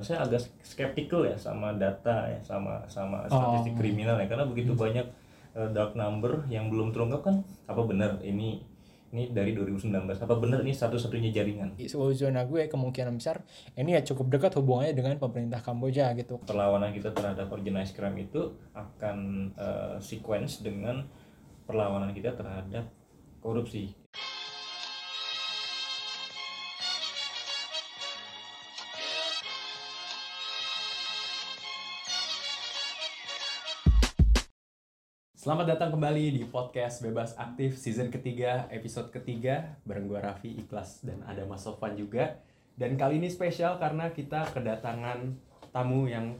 saya agak skeptical ya sama data ya sama sama statistik Oh. kriminal ya. Karena begitu banyak eh, dark number yang belum terungkap kan apa benar ini ini dari 2019 apa benar ini satu-satunya jaringan? Zona gue kemungkinan besar ini ya cukup dekat hubungannya dengan pemerintah Kamboja gitu. perlawanan kita terhadap organized crime itu akan eh, sequence dengan perlawanan kita terhadap korupsi Selamat datang kembali di podcast Bebas Aktif season ketiga, episode ketiga bareng gua Raffi Ikhlas dan ada Mas Sofan juga. Dan kali ini spesial karena kita kedatangan tamu yang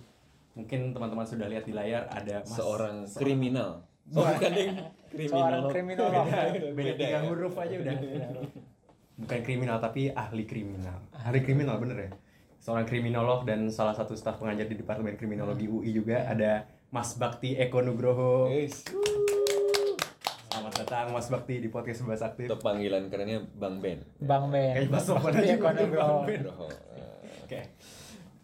mungkin teman-teman sudah lihat di layar ada Mas seorang kriminal. Oh, bukan yang Seorang kriminal. kriminolog. beda tiga ya. huruf aja udah. Bukan kriminal tapi ahli kriminal. Ahli kriminal bener ya. Seorang kriminolog dan salah satu staf pengajar di Departemen Kriminologi UI juga ada Mas Bakti Eko Nugroho. Guys, Selamat datang Mas Bakti di podcast Bebas Aktif. atau panggilan kerennya Bang Ben. Bang Ben. Kayak Mas Iya, Kono Bro. Bro. Oke.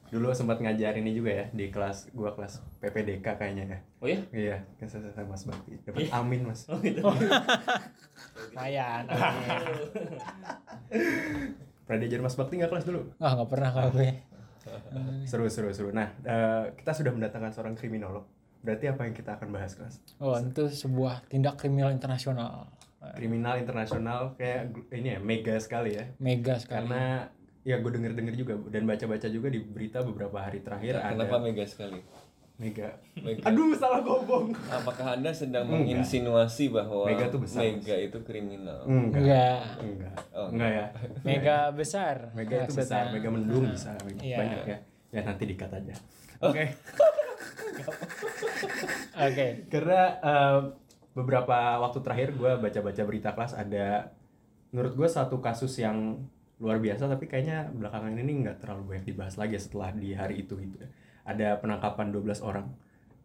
Dulu sempat ngajar ini juga ya di kelas gua kelas PPDK kayaknya ya. oh ya Iya, kan saya sama Mas Bakti. Dapat amin, Mas. oh gitu Lumayan. Pernah diajar Mas Bakti nggak kelas dulu? Ah nggak pernah kalau gue. Seru, seru, seru. Nah, eh, kita sudah mendatangkan seorang kriminolog. Berarti apa yang kita akan bahas, kelas? Oh itu sebuah tindak kriminal internasional. Kriminal internasional kayak ini ya, mega sekali ya. Mega sekali. Karena ya gue denger-denger juga dan baca-baca juga di berita beberapa hari terakhir ada Kenapa mega sekali? mega. Mega. Aduh, salah ngomong. Apakah Anda sedang Enggak. menginsinuasi bahwa Mega tuh besar, Mega itu kriminal? Enggak. Enggak. Enggak. Oh, Enggak ya. Mega besar. Mega itu besar, mega mendung bisa Iya. banyak ya. Ya nanti dikat aja. Oke. Oke. Karena eh, beberapa waktu terakhir gue baca-baca berita kelas ada menurut gue satu kasus yang luar biasa tapi kayaknya belakangan ini nggak terlalu banyak dibahas lagi setelah di hari itu gitu ya. Ada penangkapan 12 orang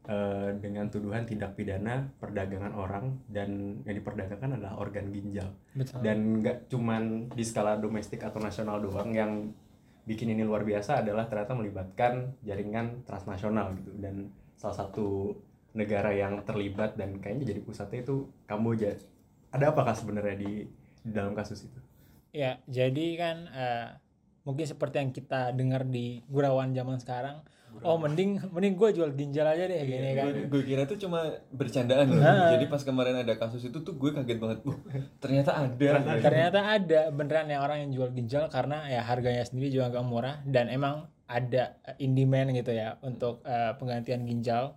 eh, dengan tuduhan tindak pidana perdagangan orang dan yang diperdagangkan adalah organ ginjal Betul. dan nggak cuman di skala domestik atau nasional doang yang bikin ini luar biasa adalah ternyata melibatkan jaringan transnasional gitu dan salah satu negara yang terlibat dan kayaknya jadi pusatnya itu Kamboja ada apakah sebenarnya di, di dalam kasus itu Ya, jadi kan eh, mungkin seperti yang kita dengar di gurauan zaman sekarang. Oh, mending mending gue jual ginjal aja deh gini kan. Gue kira itu cuma bercandaan loh. Nah. Jadi pas kemarin ada kasus itu tuh gue kaget banget. Wah, ternyata ada. Ternyata ada beneran ya orang yang jual ginjal karena ya harganya sendiri juga agak murah dan emang ada in demand gitu ya untuk eh, penggantian ginjal.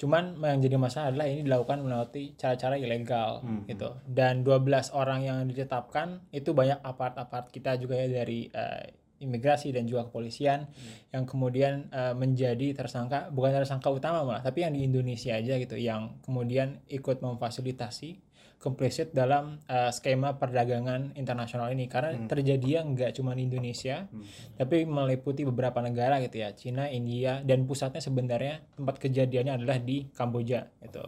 Cuman yang jadi masalah adalah ini dilakukan melalui cara-cara ilegal gitu. Dan 12 orang yang ditetapkan itu banyak apart-apart kita juga ya dari eh, imigrasi dan juga kepolisian yang kemudian eh, menjadi tersangka bukan tersangka utama malah tapi yang di Indonesia aja gitu yang kemudian ikut memfasilitasi komplisit dalam eh, skema perdagangan internasional ini. Karena terjadinya nggak cuma di Indonesia tapi meliputi beberapa negara gitu ya Cina India dan pusatnya sebenarnya tempat kejadiannya adalah di Kamboja gitu.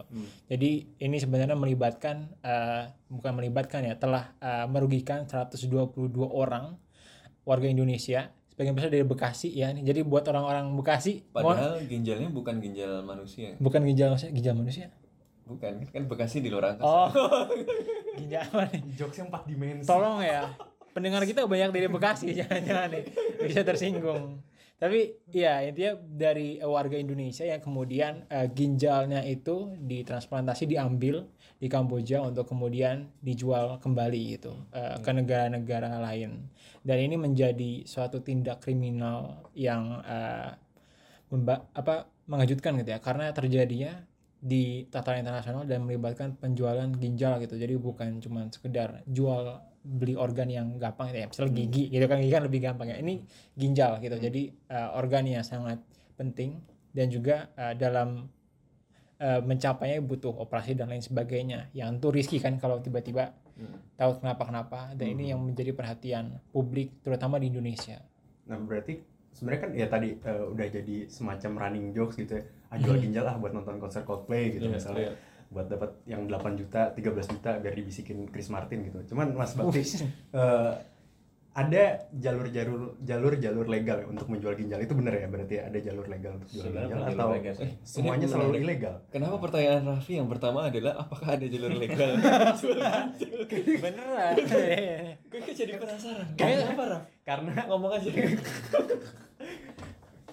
Jadi ini sebenarnya melibatkan eh, bukan melibatkan ya telah eh, merugikan 122 orang warga Indonesia sebagian besar dari Bekasi ya. Jadi buat orang-orang Bekasi mau- Padahal ginjalnya bukan ginjal manusia. bukan ginjal manusia ginjal manusia? Bukan, kan Bekasi di luar angkasa. oh. Ginjal apa nih? Jokesnya empat dimensi. Tolong ya pendengar kita banyak dari Bekasi jangan-jangan nih. Bisa tersinggung. Tapi ya intinya dari warga Indonesia yang kemudian eh, ginjalnya itu ditransplantasi diambil di Kamboja untuk kemudian dijual kembali gitu eh, ke negara-negara lain. Dan ini menjadi suatu tindak kriminal yang memba- apa mengejutkan gitu ya. Karena terjadinya di tataran internasional dan melibatkan penjualan ginjal gitu. Jadi bukan cuma sekedar jual beli organ yang gampang gitu ya. Misalnya gigi gitu kan gigi kan lebih gampang ya. Ini ginjal gitu. Jadi eh, organ yang sangat penting dan juga eh, dalam eh, mencapainya butuh operasi dan lain sebagainya. Yang tuh risky kan kalau tiba-tiba tahu kenapa kenapa dan ini yang menjadi perhatian publik terutama di Indonesia. Nah berarti sebenarnya kan ya tadi eh, udah jadi semacam running jokes gitu ya. Ah jual ginjal lah buat nonton konser Coldplay gitu Iya, misalnya. iya. buat dapat yang 8 juta 13 juta biar dibisikin Chris Martin gitu. Cuman Mas Bakti eh, ada jalur-jalur jalur-jalur legal ya untuk menjual ginjal itu bener ya berarti ada jalur legal untuk jual Sebenarnya ginjal atau jalur legal sih. semuanya selalu menarik. ilegal Kenapa pertanyaan Raffi yang pertama adalah apakah ada jalur legal? beneran Gue jadi penasaran. Kayak- Kenapa Raf? karena Ngomong aja.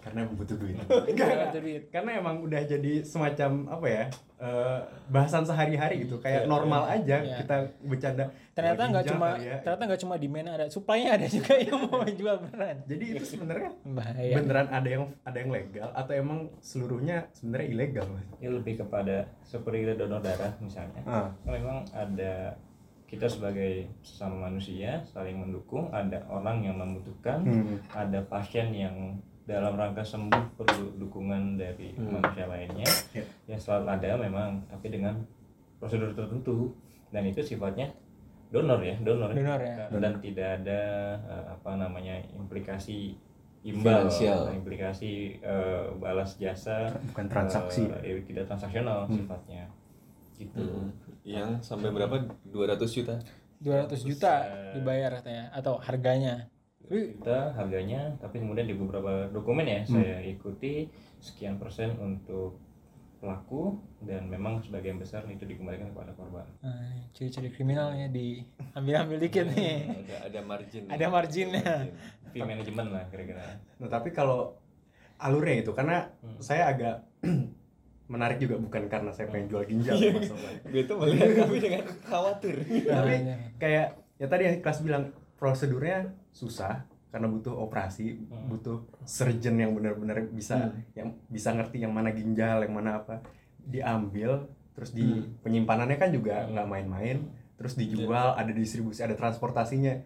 karena emang butuh duit karena emang udah jadi semacam apa ya eh, bahasan sehari-hari gitu kayak Iya, normal aja iya. kita bercanda ternyata nggak cuma ya. ternyata nggak cuma demand ada supply-nya ada juga yang mau jual beneran jadi itu sebenarnya bahaya beneran ada yang ada yang legal atau emang seluruhnya sebenarnya ilegal mas? Ini lebih kepada seperti kita donor darah misalnya. Ah. Kan memang ada kita sebagai sesama manusia saling mendukung, ada orang yang membutuhkan, Hmm. ada pasien yang dalam rangka sembuh perlu dukungan dari manusia lainnya. Ya. yang selalu ada memang tapi dengan prosedur tertentu. Dan itu sifatnya donor ya donor, Donor ya. dan tidak ada eh, apa namanya implikasi imbal Finansial. implikasi eh, balas jasa bukan transaksi. eh, tidak transaksional sifatnya. Gitu. Yang sampai berapa? 200 juta. 200 juta dibayar katanya atau harganya kita harganya tapi kemudian di beberapa dokumen ya saya ikuti sekian persen untuk pelaku dan memang sebagian besar itu dikembalikan kepada korban. Nah, ciri-ciri kriminalnya diambil-ambil dikit nih. Ada ada margin. ada marginnya. Fee management lah kira-kira. Nah tapi kalau alurnya itu karena saya agak menarik juga bukan karena saya pengen jual ginjal ya, Mas Sobat. Gue tuh melihat tapi dengan khawatir. tapi Nah, kayak ya tadi yang kelas bilang prosedurnya susah karena butuh operasi butuh surgeon yang benar-benar bisa yang bisa ngerti yang mana ginjal yang mana apa. Diambil terus di penyimpanannya kan juga nggak main-main terus dijual ada distribusi ada transportasinya.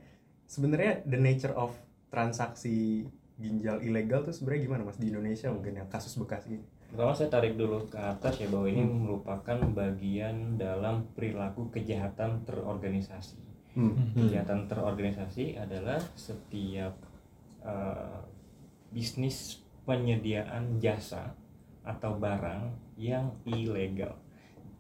Sebenarnya the nature of transaksi ginjal ilegal tuh sebenarnya gimana mas di Indonesia mungkin yang kasus bekas ini? Pertama saya tarik dulu ke atas ya bahwa ini merupakan bagian dalam perilaku kejahatan terorganisasi hmm. kejahatan terorganisasi adalah setiap eh, bisnis penyediaan jasa atau barang yang ilegal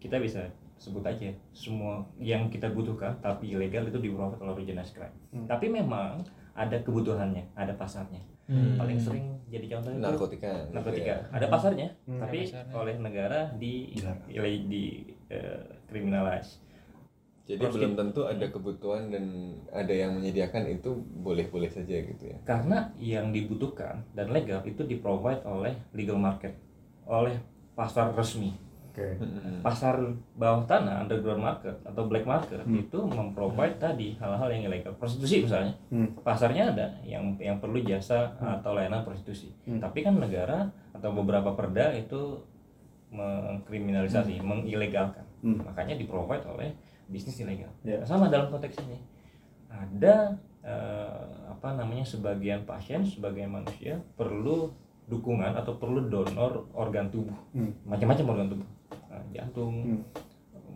kita bisa sebut aja semua yang kita butuhkan tapi ilegal itu di oleh organized crime tapi memang ada kebutuhannya ada pasarnya Hmm. paling sering jadi contoh itu Narkotika. narkotika ada pasarnya Hmm. tapi Ada pasarnya. oleh negara di Dilarang. di, di eh, criminalize Jadi belum tentu ada kebutuhan dan ada yang menyediakan itu boleh-boleh saja gitu ya. karena yang dibutuhkan dan legal itu di provide oleh legal market oleh pasar resmi. Oke. Pasar bawah tanah underground market atau black market Hmm. itu memprovide tadi hal-hal yang ilegal. Prostitusi misalnya. Hmm. pasarnya ada yang yang perlu jasa atau layanan prostitusi. Hmm. tapi kan negara atau beberapa perda itu mengkriminalisasi mengilegalkan. Hmm. makanya di provide oleh bisnis ilegal Ya. sama dalam konteks ini ada eh, apa namanya sebagian pasien sebagian manusia perlu dukungan atau perlu donor organ tubuh Hmm. macam-macam organ tubuh Nah, jantung Hmm.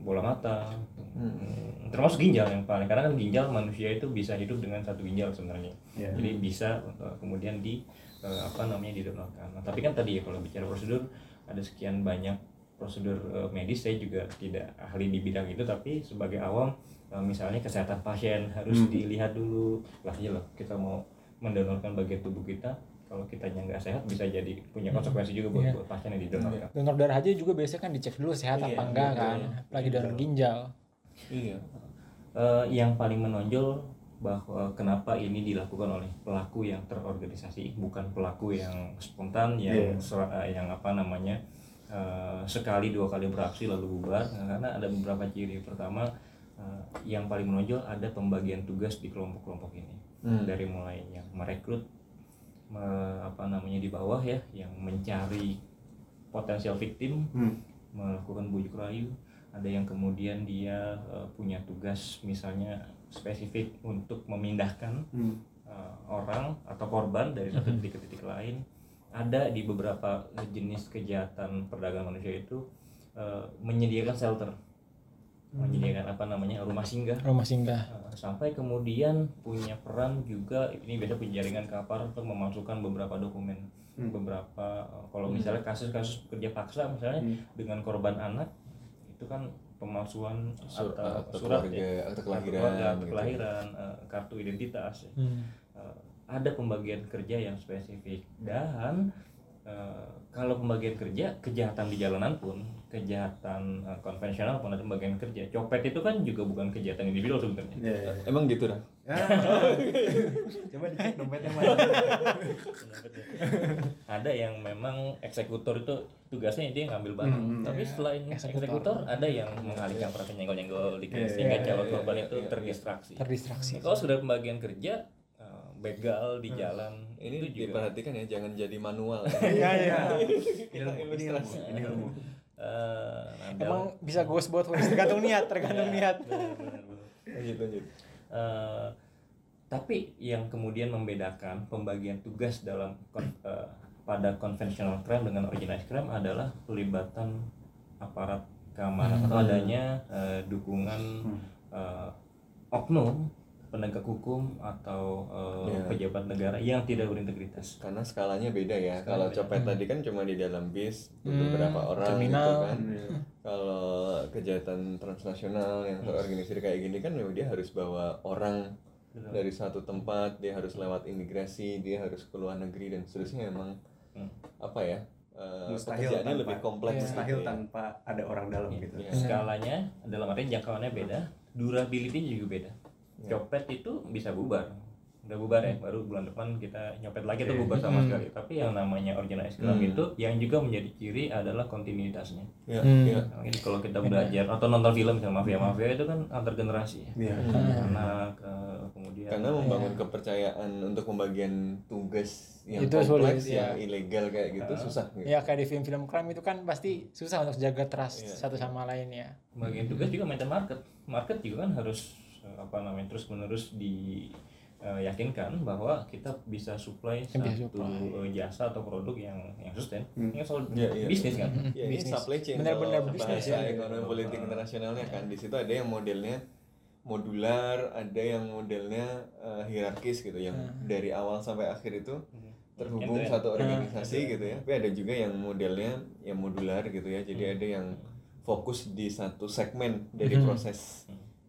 bola mata hmm, termasuk ginjal yang paling karena kan ginjal manusia itu bisa hidup dengan satu ginjal sebenarnya Ya. jadi bisa uh, kemudian di uh, apa namanya didonorkan nah, tapi kan tadi ya kalau bicara prosedur ada sekian banyak prosedur uh, medis saya juga tidak ahli di bidang itu tapi sebagai awam uh, misalnya kesehatan pasien harus Hmm. dilihat dulu lah ya loh kita mau mendonorkan bagian tubuh kita kalau kitanya nggak sehat bisa jadi punya konsekuensi juga buat, Iya. buat pasien yang didonorkan donor darah aja juga biasanya kan dicek dulu sehat Iya, apa enggak betul. kan lagi donor ginjal Iya. Eh, yang paling menonjol bahwa kenapa ini dilakukan oleh pelaku yang terorganisasi, bukan pelaku yang spontan, yang Iya. ser- eh, yang apa namanya eh, sekali dua kali beraksi lalu bubar. Nah, karena ada beberapa ciri. Pertama, eh, yang paling menonjol ada pembagian tugas di kelompok-kelompok ini, Hmm. dari mulai yang merekrut, me- apa namanya di bawah ya, yang mencari potensial victim, Hmm. melakukan bujuk rayu ada yang kemudian dia eh, punya tugas misalnya spesifik untuk memindahkan Hmm. eh, orang atau korban dari satu titik ke titik lain ada di beberapa jenis kejahatan perdagangan manusia itu eh, menyediakan shelter menyediakan apa namanya rumah singgah rumah singgah Uh, sampai kemudian punya peran juga ini biasa punya jaringan kapal untuk memasukkan beberapa dokumen Hmm. beberapa uh, kalau misalnya kasus-kasus kerja paksa misalnya Hmm. dengan korban anak itu kan pemalsuan Sur- atau surat keluarga, ya, akte Kartu kelahiran, keluarga, gitu. kelahiran, eh, kartu identitas ya. Hmm. Eh, ada pembagian kerja yang spesifik. Dan eh, kalau pembagian kerja kejahatan di jalanan pun kejahatan eh, konvensional pun ada pembagian kerja. Copet itu kan juga bukan kejahatan individual sebenarnya. Iya, iya. Emang gitu dah. Coba dicek dompetnya mana. ada yang memang eksekutor itu tugasnya dia ngambil barang. Hmm, tapi selain Eksekutor. eksekutor ada yang mengalihkan perhatian nyenggol-nyenggol dikit Iya, sehingga iya, calon iya, korban iya, itu iya, terdistraksi. Terdistraksi. Kalau sudah pembagian kerja begal di jalan Ini itu juga diperhatikan ya, jangan jadi manual. Iya, iya. Kita Ilmu, ini ilmu, ini ilmu. eh, nandal. emang bisa ghost buat tergantung niat tergantung niat Benar, benar, benar. Lanjut, lanjut. Eh, tapi yang kemudian membedakan pembagian tugas dalam kon- eh, pada konvensional crime dengan organized crime adalah pelibatan aparat keamanan atau adanya eh, dukungan eh, oknum penegak hukum atau eh, Iya. pejabat negara yang tidak berintegritas. Karena skalanya beda ya. Skalanya Kalau beda. copet tadi kan cuma di dalam bis Hmm, beberapa orang kriminal. gitu kan. Iya. Kalau kejahatan transnasional yang terorganisir kayak gini kan memang dia harus bawa orang Betul. dari satu tempat, dia harus lewat imigrasi, dia harus ke luar negeri dan seterusnya emang Hmm. apa ya? Mustahil pekerjaannya tanpa- lebih kompleks Mustahil gitu ya. tanpa ada orang dalam Iya, gitu. iya. Skalanya dalam artian jangkauannya beda, durability juga beda. Ya. Copet itu bisa bubar. Udah bubar ya, baru bulan depan kita nyopet lagi tuh bubar sama Hmm. sekali. Tapi yang namanya organized crime Hmm. itu yang juga menjadi ciri adalah kontinuitasnya. Ya, Hmm. ya. Nah, ini kalau kita belajar atau nonton film misalnya mafia-mafia itu kan antar generasi ya. Iya. Anak eh, kemudian Karena membangun kepercayaan untuk pembagian tugas yang Itu kompleks, sulit, yang ya. ilegal kayak gitu Ah. susah. Gitu. ya kayak di film-film crime itu kan pasti susah untuk jaga trust Iya. satu sama lain ya bagian tugas juga maintain market. Market juga kan harus apa namanya terus-menerus di eh, yakinkan bahwa kita bisa supply satu supply. eh, jasa atau produk yang yang sustain. Hmm. Ini kan soal Iya, iya. bisnis kan. Ya, ini Bisnis. supply chain Benar-benar bisnis bahasa ya. ekonomi politik internasionalnya kan di situ ada yang modelnya modular, ada yang modelnya eh, hierarkis gitu yang dari awal sampai akhir itu terhubung End-to-end. satu organisasi gitu ya. Tapi ada juga yang modelnya yang modular gitu ya. Jadi ada yang fokus di satu segmen dari Hmm.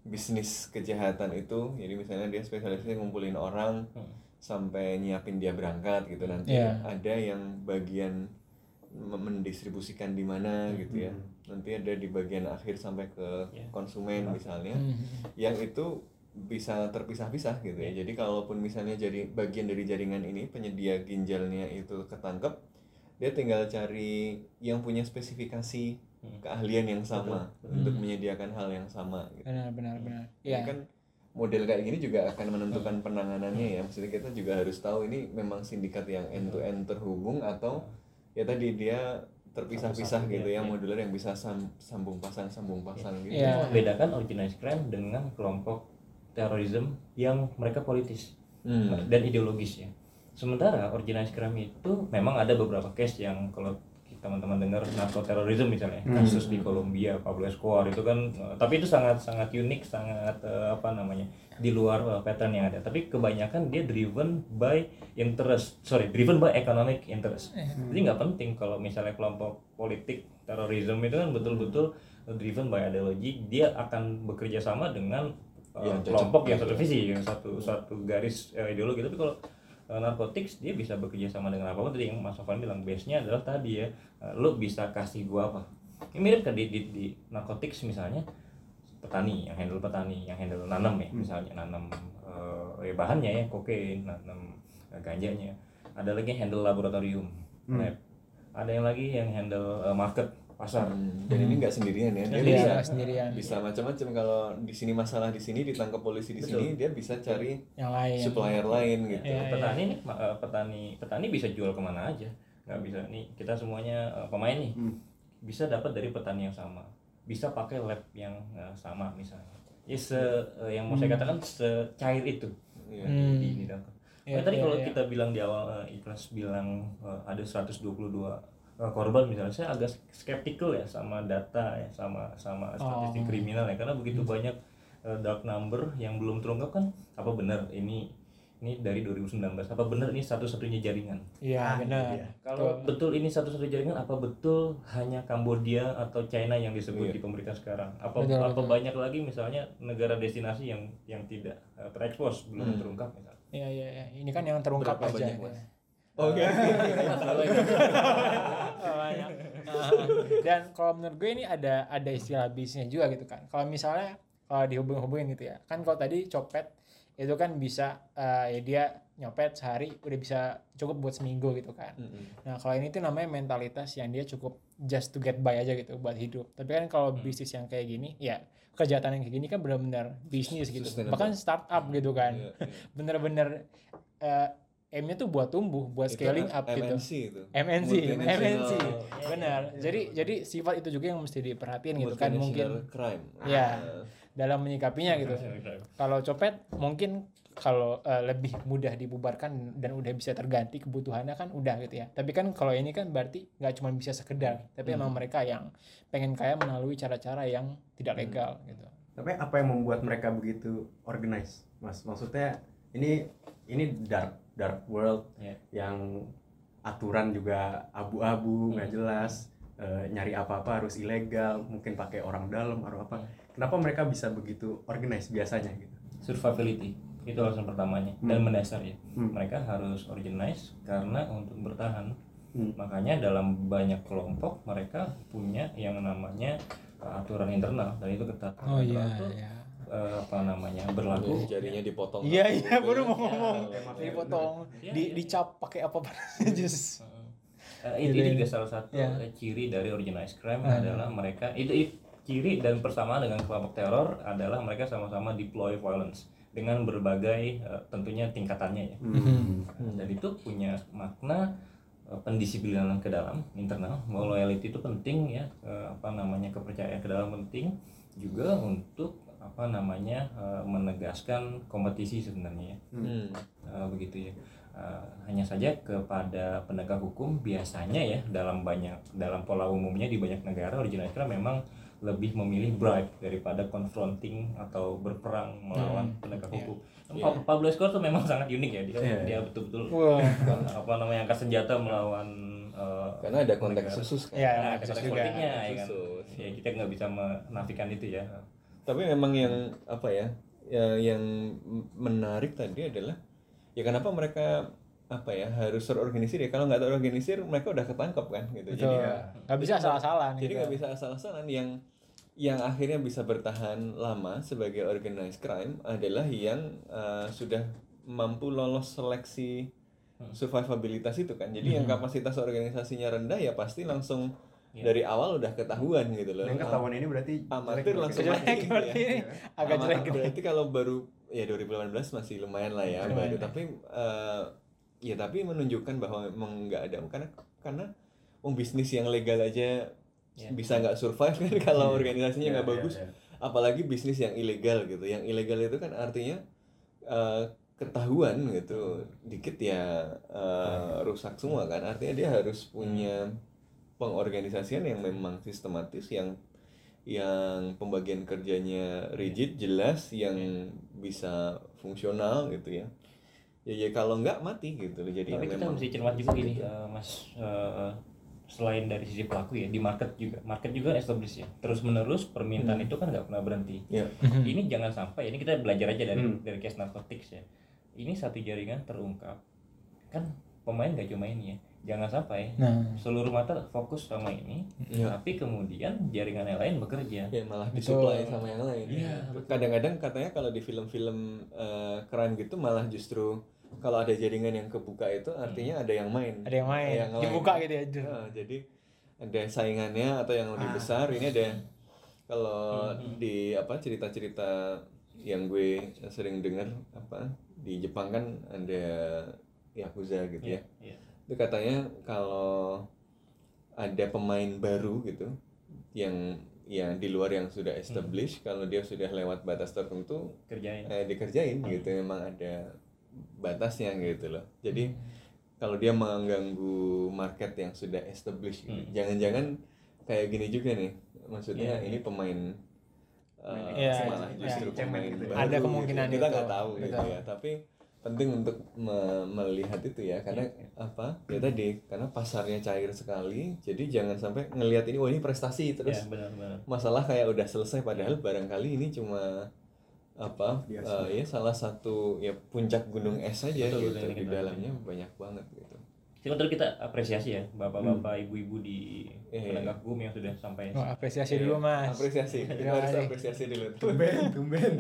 Bisnis kejahatan itu. Jadi misalnya dia spesialisnya ngumpulin orang Hmm. sampai nyiapin dia berangkat gitu nanti Iya. ada yang bagian mendistribusikan di mana gitu ya nanti ada di bagian akhir sampai ke Iya. konsumen misalnya Hmm. yang itu bisa terpisah-pisah gitu ya jadi kalaupun misalnya jadi bagian dari jaringan ini penyedia ginjalnya itu ketangkep dia tinggal cari yang punya spesifikasi Hmm. Keahlian yang sama betul. untuk menyediakan hal yang sama gitu. benar benar benar Ini ya kan model kayak gini juga akan menentukan penanganannya ya. Maksudnya kita juga harus tahu ini memang sindikat yang end to end terhubung atau ya tadi dia terpisah-pisah gitu ya, ya, ya. modular yang bisa sam- sambung pasang sambung pasang gitu. Itu Iya. membedakan organized crime dengan kelompok terorisme yang mereka politis Hmm. dan ideologis ya. Sementara organized crime itu memang ada beberapa case yang kalau teman-teman dengar narkoterorisme misalnya Hmm. kasus di Kolombia Pablo Escobar itu kan eh, tapi itu sangat sangat unik sangat eh, apa namanya di luar eh, pattern yang ada. Tapi kebanyakan dia driven by interest sorry driven by economic interest. Jadi nggak penting kalau misalnya kelompok politik terorisme itu kan betul-betul driven by ideologi dia akan bekerja sama dengan Yang cocok. kelompok yang satu visi yang satu satu garis eh, ideologi. Tapi kalau uh, narkotics dia bisa bekerja sama dengan apa pun tadi yang Mas Sofan bilang base nya adalah tadi ya uh, lo bisa kasih gua apa? Ini mirip kan di, di, di narkotics misalnya petani yang handle petani yang handle nanam ya misalnya nanam uh, ya bahannya ya kokain nanam uh, ganjanya. Ada lagi yang handle laboratorium lab. Ada yang lagi yang handle uh, market pasar. Hmm, Dan ini nggak sendirian ya, dia Iya, bisa nggak sendirian. bisa macam-macam. Kalau di sini masalah di sini ditangkap polisi di sini dia bisa cari yang lain. supplier lain gitu. Iya, petani nih eh, petani petani bisa jual ke mana aja. Nggak bisa. Nih kita semuanya eh, pemain nih. Bisa dapat dari petani yang sama. Bisa pakai lab yang eh, sama misalnya. Ya se yang mau saya katakan secair itu. Iya. Hmm. di, di dalam. Iya, Makanya tadi iya, kalau iya. kita bilang di awal eh, Ikhlas bilang eh, ada 122 eh, korban misalnya saya agak skeptical ya sama data ya sama sama statistik Oh. kriminal ya karena begitu banyak eh, dark number yang belum terungkap kan apa benar ini ini dari 2019 apa benar ini satu-satunya jaringan Iya Ah, benar. iya. kalau betul ini satu-satunya jaringan apa betul hanya Kambodia atau China yang disebut Iya. di pemerintahan sekarang apa Betul, apa betul. banyak lagi misalnya negara destinasi yang yang tidak eh, terekspos belum Hmm. terungkap misalnya Iya iya iya. Ini kan yang terungkap Berapa aja. banyak, ya. Oke. Banyak. Dan kalau menurut gue ini ada ada istilah bisnisnya juga gitu kan. Kalau misalnya kalau dihubung-hubungin gitu ya. Kan kalau tadi copet itu kan bisa eh, ya dia nyopet sehari udah bisa cukup buat seminggu gitu kan. Mm-mm. Nah kalau ini tuh namanya mentalitas yang dia cukup just to get by aja gitu buat hidup. Tapi kan kalau bisnis yang kayak gini, ya kejahatan yang kayak gini kan benar-benar bisnis gitu. Bahkan startup gitu kan, Iya, iya. bener-bener eh, aimnya tuh buat tumbuh, buat Itu scaling M- up gitu. MNC itu. MNC, Multinational- MNC, benar. Jadi jadi sifat itu juga yang mesti diperhatiin gitu kan mungkin crime. Ya. Ah. dalam menyikapinya gitu. Kalau copet mungkin kalau eh, lebih mudah dibubarkan dan udah bisa terganti kebutuhannya kan udah gitu ya. Tapi kan kalau ini kan berarti nggak cuma bisa sekedar, tapi emang mereka yang pengen kaya melalui cara-cara yang tidak legal gitu. Tapi apa yang membuat mereka begitu organize, Mas? Maksudnya ini ini dark dark world Iya. yang aturan juga abu-abu nggak jelas, eh, nyari apa-apa harus ilegal, mungkin pakai orang dalam atau apa. Kenapa mereka bisa begitu organize biasanya gitu? survivability itu alasan pertamanya dan mendasar ya Hmm. mereka harus organize karena untuk bertahan Hmm. makanya dalam banyak kelompok mereka punya yang namanya uh, aturan internal dan itu ketat Oh iya itu, iya. Uh, apa namanya berlaku Jadi jarinya dipotong. Iya iya baru mau ya. ngomong. Iya, Dipotong, Iya, di iya. dicap pakai apa jus. Uh, itu, Iya, itu iya. juga salah satu uh, ciri dari organized crime Ah. adalah mereka itu, itu ciri dan persamaan dengan kelompok teror adalah mereka sama-sama deploy violence dengan berbagai uh, tentunya tingkatannya ya Hmm. dan itu punya makna eh, pendisiplinan ke dalam internal bahwa loyalty itu penting ya eh, apa namanya kepercayaan ke dalam penting juga untuk apa namanya eh, menegaskan kompetisi sebenarnya ya. Hmm. Eh, begitu ya Eh, hanya saja kepada penegak hukum biasanya ya dalam banyak dalam pola umumnya di banyak negara original crime memang lebih memilih bribe daripada confronting atau berperang melawan penegak iya. hukum. Pa- Pablo Escobar tuh memang sangat unik ya dia Iya. dia betul-betul Wah. apa namanya angkat senjata melawan eh, Karena ada konteks negara. khusus kan. Iya, Nah, ada khusus konteks juga. politiknya ya kan. Khusus. Ya kita nggak bisa menafikan itu ya. Tapi memang yang apa ya, ya yang menarik tadi adalah ya kenapa mereka apa ya harus terorganisir ya kalau nggak terorganisir mereka udah ketangkep kan gitu Betul. jadi Nggak bisa asal-asalan jadi gitu. nggak bisa asal-asalan yang yang akhirnya bisa bertahan lama sebagai organized crime adalah yang uh, sudah mampu lolos seleksi survivabilitas itu kan jadi yang kapasitas organisasinya rendah ya pasti langsung dari awal udah ketahuan gitu loh Dan ketahuan ini berarti amatir jelek langsung berarti. mati gitu Berarti ya. ini agak Amat- jelek gitu. Berarti kalau baru ya 2018 masih lumayan lah ya Lumayan. baru tapi eh, ya tapi menunjukkan bahwa memang nggak ada karena karena wong bisnis yang legal aja Ya. bisa nggak survive kan kalau Iya. organisasinya nggak Iya, bagus iya, iya. apalagi bisnis yang ilegal gitu yang ilegal itu kan artinya eh, ketahuan gitu dikit ya eh, rusak semua kan artinya dia harus punya pengorganisasian yang memang sistematis yang yang pembagian kerjanya rigid jelas yang bisa fungsional gitu ya ya, ya kalau nggak mati gitu loh. jadi Tapi kita memang mesti cermat juga gini, eh, Mas. eh, selain dari sisi pelaku ya, di market juga, market juga established ya. Terus menerus permintaan itu kan nggak pernah berhenti. ya Ini jangan sampai, ini kita belajar aja dari Hmm. dari case narcotics ya. Ini satu jaringan terungkap, kan pemain gak cuma ini ya. Jangan sampai Nah, seluruh mata fokus sama ini, Ya. tapi kemudian jaringan yang lain bekerja. ya malah disuplai sama yang lain Iya, kadang-kadang katanya kalau di film-film eh, crime gitu malah justru kalau ada jaringan yang kebuka itu artinya ada yang main ada yang main, Yang lain. dibuka gitu ya. Ya, jadi ada saingannya atau yang lebih besar ini ada kalau di apa cerita-cerita yang gue sering dengar apa di Jepang kan ada yakuza gitu ya Iya. itu katanya kalau ada pemain baru gitu yang yang di luar yang sudah established kalau dia sudah lewat batas tertentu Kerjain. eh, dikerjain gitu memang ada batasnya gitu loh jadi kalau dia mengganggu market yang sudah established gitu. Hmm. jangan-jangan kayak gini juga nih maksudnya Iya, ini pemain uh, Iya, malah iya. justru Cemen pemain gitu ya. baru Ada kemungkinan gitu. kita nggak tahu gitu Betul. ya tapi penting untuk me- melihat itu ya karena apa ya tadi karena pasarnya cair sekali jadi jangan sampai ngelihat ini wah ini prestasi ya terus benar-benar masalah kayak udah selesai padahal barangkali ini cuma apa Biasa. eh, ya salah satu ya puncak gunung es aja Betul, gitu betul, di dalamnya banyak banget gitu Sebentar kita apresiasi ya bapak-bapak ibu-ibu di Iya, penegak hukum yang sudah sampai Oh, apresiasi dulu mas. apresiasi. Kita Terima harus apresiasi dulu. Tumben tumben.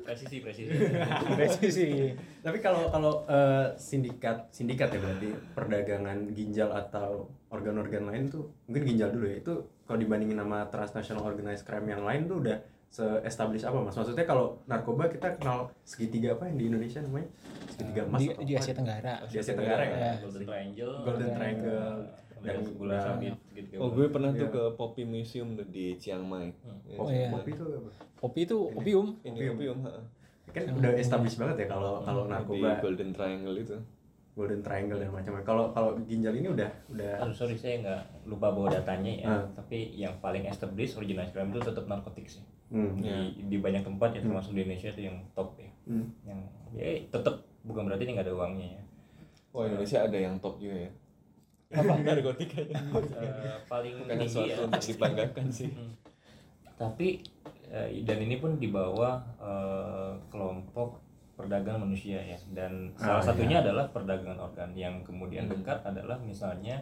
Presisi presisi. Presisi. Tapi kalau kalau eh, sindikat sindikat ya berarti perdagangan ginjal atau organ-organ lain tuh mungkin ginjal dulu ya itu kalau dibandingin sama transnational organized crime yang lain tuh udah se-establish apa mas maksudnya kalau narkoba kita kenal segitiga apa yang di Indonesia namanya segitiga emas di, atau di? Asia Tenggara di Asia Tenggara ya Ya. Golden Triangle Golden Triangle dan dan- gula nah, sabit oh gue pernah tuh Iya. ke Poppy Museum tuh di Chiang Mai Ya, Oh, iya. kopi itu apa? kopi itu opium ini Opium. kan udah established banget ya kalau kalau di narkoba Golden Triangle itu golden triangle dan macam-macam kalau kalau ginjal ini udah udah Aduh sorry saya nggak lupa bawa datanya ya, Ah. tapi yang paling established crime itu tetap narkotik sih. Hmm, Di, di banyak tempat ya termasuk di Indonesia itu yang top ya. hmm. Yang ya tetap bukan berarti ini nggak ada uangnya ya. oh Indonesia ada yang top juga ya apa narkotikanya Eh, paling bukan tinggi sesuatu ya. untuk dibanggakan sih Hmm. Tapi eh, dan ini pun di bawah eh, kelompok perdagangan manusia ya dan Ah, salah satunya adalah perdagangan organ yang kemudian Hmm. dekat adalah misalnya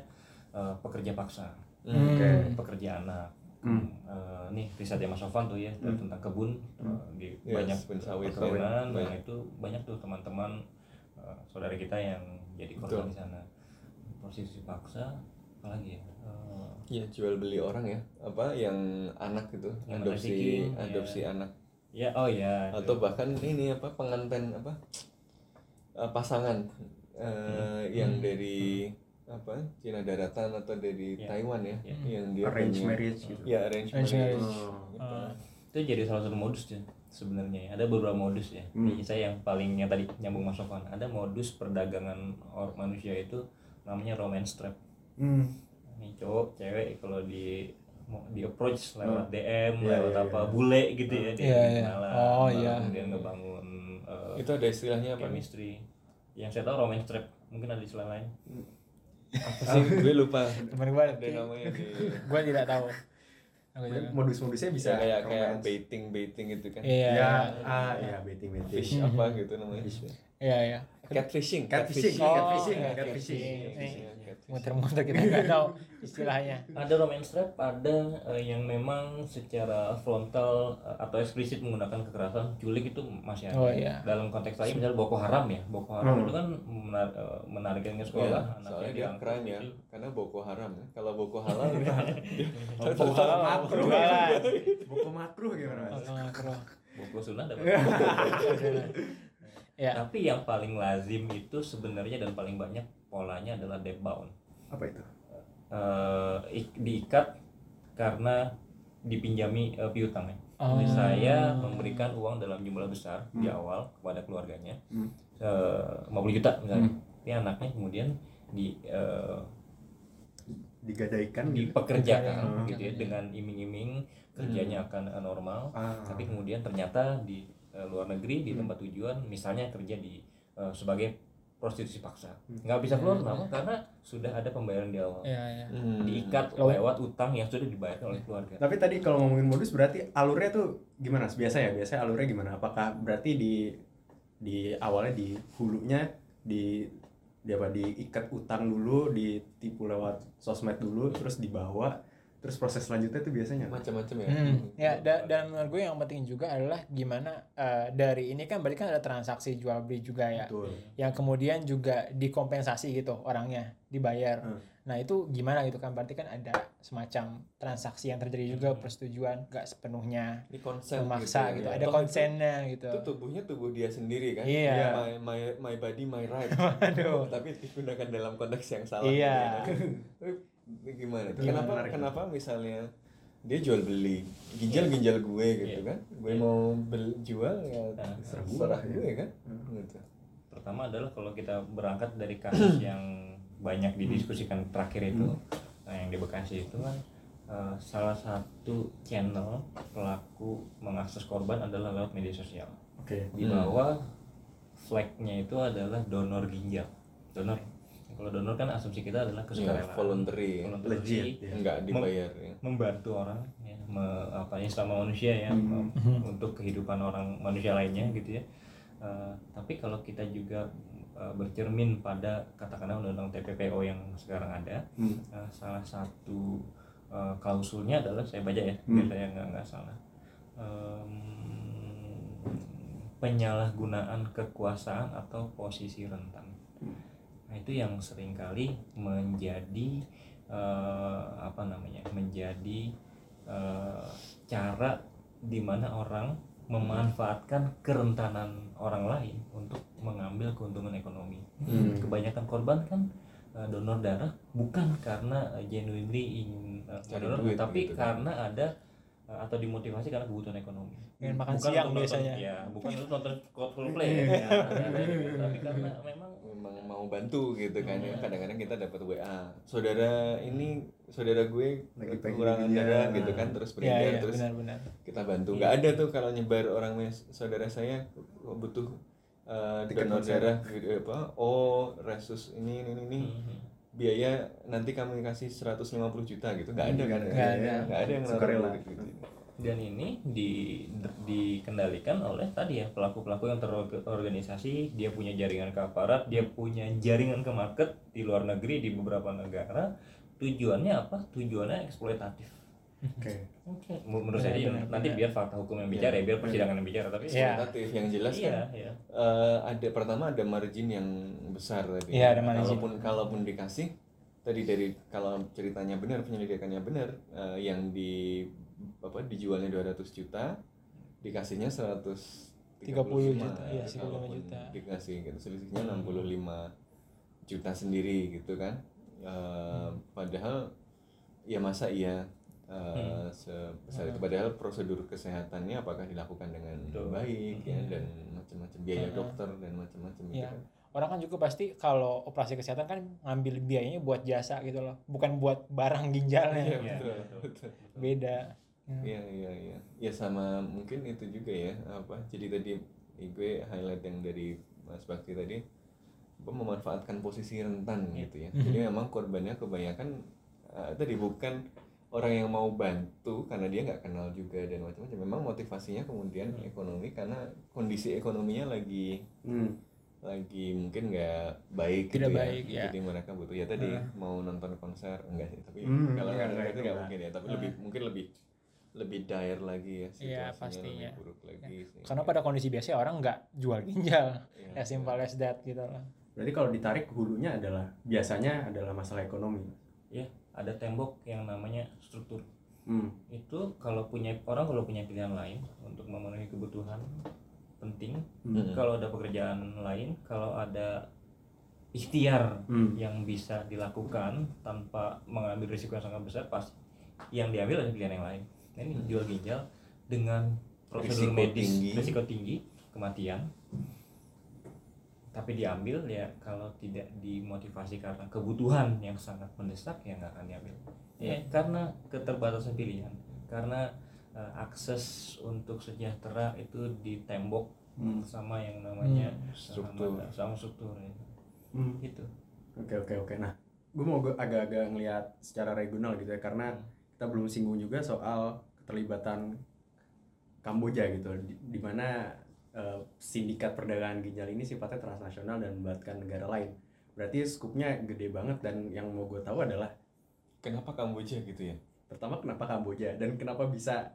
eh, pekerja paksa, Hmm. Pekerja anak. Hmm. Eh, nih risetnya Mas Sofan tuh ya tentang kebun. Eh, di Yes, banyak sawit, perkebunan sawit. nah itu banyak tuh teman-teman eh, saudara kita yang jadi korban di sana. Posisi paksa apalagi ya? Eh, Iya jual beli orang ya. Apa yang anak itu Yang adopsi trafficking, adopsi ya. anak. Ya oh ya atau bahkan ini apa pengantin apa eh, pasangan eh, yang dari apa Cina daratan atau dari Ya. Taiwan ya, Ya. yang dia arrange punya- marriage gitu ya arrange Arrange marriage, marriage. Oh. Gitu. Ah. itu jadi salah satu modus ya sebenarnya ya. ada beberapa modus ya Hmm. Jadi saya yang paling yang tadi nyambung Mas Sofan ada modus perdagangan or manusia itu namanya romance trap Hmm. nih cowok cewek kalau di mau di approach lewat DM Iya, lewat iya, apa iya. bule gitu ya dia Iya, iya. kenalan, Oh, iya. kemudian ngebangun eh, itu ada istilahnya apa chemistry yang saya tahu romance trap mungkin ada istilah lain apa sih? Gue lupa. Teman gue ada namanya. Di gue tidak tahu. Modus-modusnya bisa bisa kayak kayak baiting baiting gitu kan. Iya. Ya ah ya betting betting fish apa gitu namanya? Iya iya. Catfishing. Catfishing, Oh, catfishing, iya, catfishing. Muter-muter kita nggak tahu istilahnya. Ada romance trap ada eh, yang memang secara frontal eh, atau eksplisit menggunakan kekerasan culik itu masih ada. Oh, iya. dalam konteks lain misalnya Boko Haram ya. Boko Haram Hmm. itu kan menar eh, menarikkan ke Iya, sekolah soalnya dia keren ya gitu. karena Boko Haram ya. Kalau Boko Halal dia Boko Haram, makro jualan. buku makro gimana? Mas Boko makro. Boko Sunnah dapat. Ya. Tapi yang paling lazim itu sebenarnya dan paling banyak polanya adalah debt bound apa itu Eh, ik- diikat karena dipinjami eh, piutang ya. Oh. Jadi saya memberikan uang dalam jumlah besar di awal kepada keluarganya Hmm. eh, 50 juta misalnya. Tapi anaknya kemudian di eh, digadaikan gitu dipekerjakan Hmm. gitu ya dengan iming-iming kerjanya akan eh, normal. Ah. Tapi kemudian ternyata di eh, luar negeri di tempat tujuan misalnya kerja di eh, sebagai prostitusi paksa. Nggak bisa keluar kenapa? Karena sudah ada pembayaran di awal. ya ya Hmm. Diikat lewat utang yang sudah dibayarkan oleh keluarga. Tapi tadi kalau ngomongin modus berarti alurnya tuh gimana? Biasa ya, biasanya alurnya gimana? Apakah berarti di di awalnya di hulunya di di apa diikat utang dulu, ditipu lewat sosmed dulu, terus dibawa, terus proses selanjutnya tuh biasanya macam-macam ya Hmm, ya da- dan menurut gue yang penting juga adalah gimana eh, dari ini kan berarti kan ada transaksi jual beli juga ya Betul. yang kemudian juga dikompensasi gitu orangnya dibayar Hmm. nah itu gimana gitu kan berarti kan ada semacam transaksi yang terjadi juga persetujuan gak sepenuhnya ini konsen memaksa gitu, ya. ada Toh konsennya gitu itu tubuhnya tubuh dia sendiri kan Iya. my, my, my body my right Waduh. tapi digunakan dalam konteks yang salah Iya. gitu kan. Gimana tuh? Iya, kenapa menarik. kenapa misalnya dia jual beli ginjal ginjal gue gitu Iya. kan gue Iya. mau beli jual ya Nah, serah serah gue. gue kan Hmm. gitu Pertama adalah kalau kita berangkat dari kasus yang banyak didiskusikan terakhir itu, nah yang di Bekasi itu kan eh, salah satu channel pelaku mengakses korban adalah lewat media sosial. Oke. Di Hmm. bawah flagnya itu adalah donor ginjal donor kalau donor kan asumsi kita adalah ya, kesukarela voluntary voluntary Legit, ya. nggak dibayar ya. membantu orang ya, me- apa ya sama manusia ya Hmm. me- untuk kehidupan orang manusia lainnya gitu ya Eh, tapi kalau kita juga eh, bercermin pada katakanlah undang-undang TPPO yang sekarang ada Hmm. eh, salah satu eh, klausulnya adalah saya baca ya Hmm. biar saya nggak nggak salah Em, penyalahgunaan kekuasaan atau posisi rentan nah itu yang sering kali menjadi eh, apa namanya menjadi eh, cara di mana orang memanfaatkan kerentanan orang lain untuk mengambil keuntungan ekonomi Hmm. kebanyakan korban kan eh, donor darah bukan karena eh, genuinely ingin Cari donor, duit tapi gitu. karena ada eh, atau dimotivasi karena kebutuhan ekonomi. Pengen makan Bukan siang untuk nonton- biasanya. Ya, bukan untuk nonton Coldplay ya, gitu. tapi karena memang mau bantu gitu kan Hmm. ya kadang-kadang kita dapat WA saudara ini saudara gue Lagi kekurangan darah gitu kan terus Iya, beredar iya, terus benar-benar. kita bantu nggak ada tuh kalau nyebar orang saudara saya butuh uh, donor darah gitu apa oh resus ini ini ini Mhm. biaya nanti kami kasih 150 juta gitu nggak ada kan Nggak ada. nggak ada yang gitu. Dan ini di, dikendalikan oleh tadi ya pelaku-pelaku yang terorganisasi dia punya jaringan ke aparat dia punya jaringan ke market di luar negeri di beberapa negara tujuannya apa tujuannya eksploitatif Oke. Oke, menurut saya nanti biar fakta hukum yang bicara ya, biar persidangan yang bicara tapi Iya. eksploitatif yang jelas iya, kan iya. eh, ada pertama ada margin yang besar tadi. Iya, ada margin. Kalaupun kalaupun dikasih tadi dari kalau ceritanya benar penyelidikannya benar eh, yang di apa dijualnya 200 juta dikasihnya 135 30 juta, iya, ya, 35 kalaupun juta. dikasih gitu selisihnya 65 juta sendiri gitu kan Eh, padahal ya masa iya eh, sebesar itu padahal prosedur kesehatannya apakah dilakukan dengan Betul. baik ya dan macam-macam biaya Heeh. dokter dan macam-macam gitu Iya. kan. Orang kan juga pasti kalau operasi kesehatan kan ngambil biayanya buat jasa gitu loh, bukan buat barang ginjalnya. Iya, betul, betul. betul. Beda. Ya. Iya iya iya. Ya sama mungkin itu juga ya apa. Jadi tadi gue highlight yang dari Mas Bakti tadi apa, memanfaatkan posisi rentan Iya. gitu ya. Jadi memang korbannya kebanyakan eh, tadi bukan orang yang mau bantu karena dia nggak kenal juga dan macam-macam. Memang motivasinya kemudian Hmm. ekonomi karena kondisi ekonominya lagi Hmm. lagi mungkin nggak baik Tidak gitu baik, ya. ya. jadi mereka butuh ya tadi Nah. mau nonton konser enggak sih tapi Hmm, kalau nggak enggak, itu nggak enggak. mungkin ya tapi Nah. lebih mungkin lebih lebih dire lagi ya Iya, situasinya pasti, lebih ya. buruk lagi sih. Karena pada kondisi biasa orang nggak jual ginjal. Iya, Ya simple as that gitu loh. Berarti kalau ditarik hulunya adalah biasanya adalah masalah ekonomi. Ya, ada tembok yang namanya struktur. Hmm. Itu kalau punya orang kalau punya pilihan lain untuk memenuhi kebutuhan penting, Hmm. kalau ada pekerjaan lain, kalau ada ikhtiar Hmm. yang bisa dilakukan tanpa mengambil risiko yang sangat besar pasti yang diambil ada pilihan yang lain ini jual ginjal dengan prosedur Risiko medis tinggi. risiko tinggi kematian tapi diambil ya kalau tidak dimotivasi karena kebutuhan yang sangat mendesak ya nggak akan diambil ya karena keterbatasan pilihan karena eh, akses untuk sejahtera itu ditembok Hmm. sama yang namanya Struktur. sama, sama struktur ya. Hmm. gitu Oke oke oke. Nah, gue mau agak-agak ngelihat secara regional gitu ya karena kita belum singgung juga soal keterlibatan Kamboja gitu, di, di mana eh, sindikat perdagangan ginjal ini sifatnya transnasional dan melibatkan negara lain. Berarti skupnya gede banget dan yang mau gue tahu adalah kenapa Kamboja gitu ya pertama kenapa Kamboja dan kenapa bisa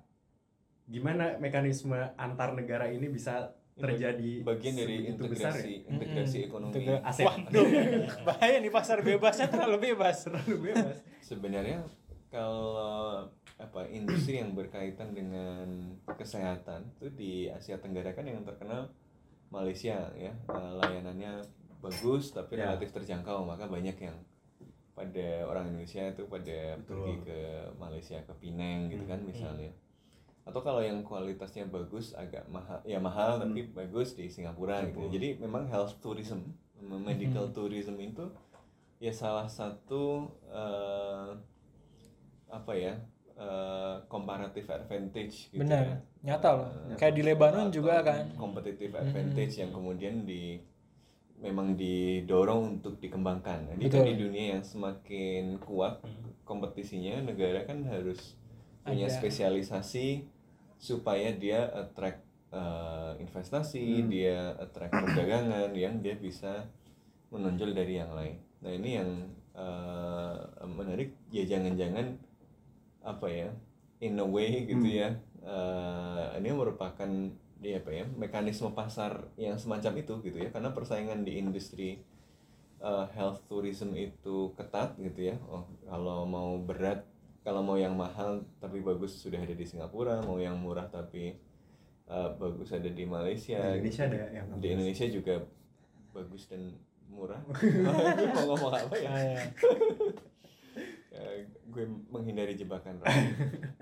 gimana mekanisme antar negara ini bisa terjadi bagian dari besar integrasi ya? integrasi ekonomi Integra- Aset. Waduh, bahaya nih pasar bebasnya terlalu bebas. Terlalu bebas. sebenarnya kalau apa industri yang berkaitan dengan kesehatan itu di Asia Tenggara kan yang terkenal Malaysia ya Eh, layanannya bagus tapi Ya. relatif terjangkau maka banyak yang pada orang Indonesia itu pada Betul. pergi ke Malaysia ke Penang gitu kan Hmm. misalnya atau kalau yang kualitasnya bagus agak mahal ya mahal Hmm. tapi bagus di Singapura gitu Betul. jadi memang health tourism medical tourism itu ya salah satu eh, apa ya eh, comparative advantage gitu Benar, ya. nyata loh. Eh, Kayak di Lebanon juga kan. competitive advantage yang kemudian di memang didorong untuk dikembangkan. Jadi kan Betul. di dunia yang semakin kuat kompetisinya, negara kan harus punya Ada. spesialisasi supaya dia attract uh, investasi, dia attract perdagangan yang dia bisa menonjol dari yang lain. Nah ini yang uh, menarik ya jangan-jangan apa ya in a way gitu ya uh, ini merupakan ya apa ya mekanisme pasar yang semacam itu gitu ya karena persaingan di industri uh, health tourism itu ketat gitu ya. Oh kalau mau berat kalau mau yang mahal tapi bagus sudah ada di Singapura mau yang murah tapi uh, bagus ada di Malaysia. Di Indonesia ada yang di Indonesia juga bagus dan murah. Mau ngomong apa ya? Ah, ya. Ya, gue menghindari jebakan.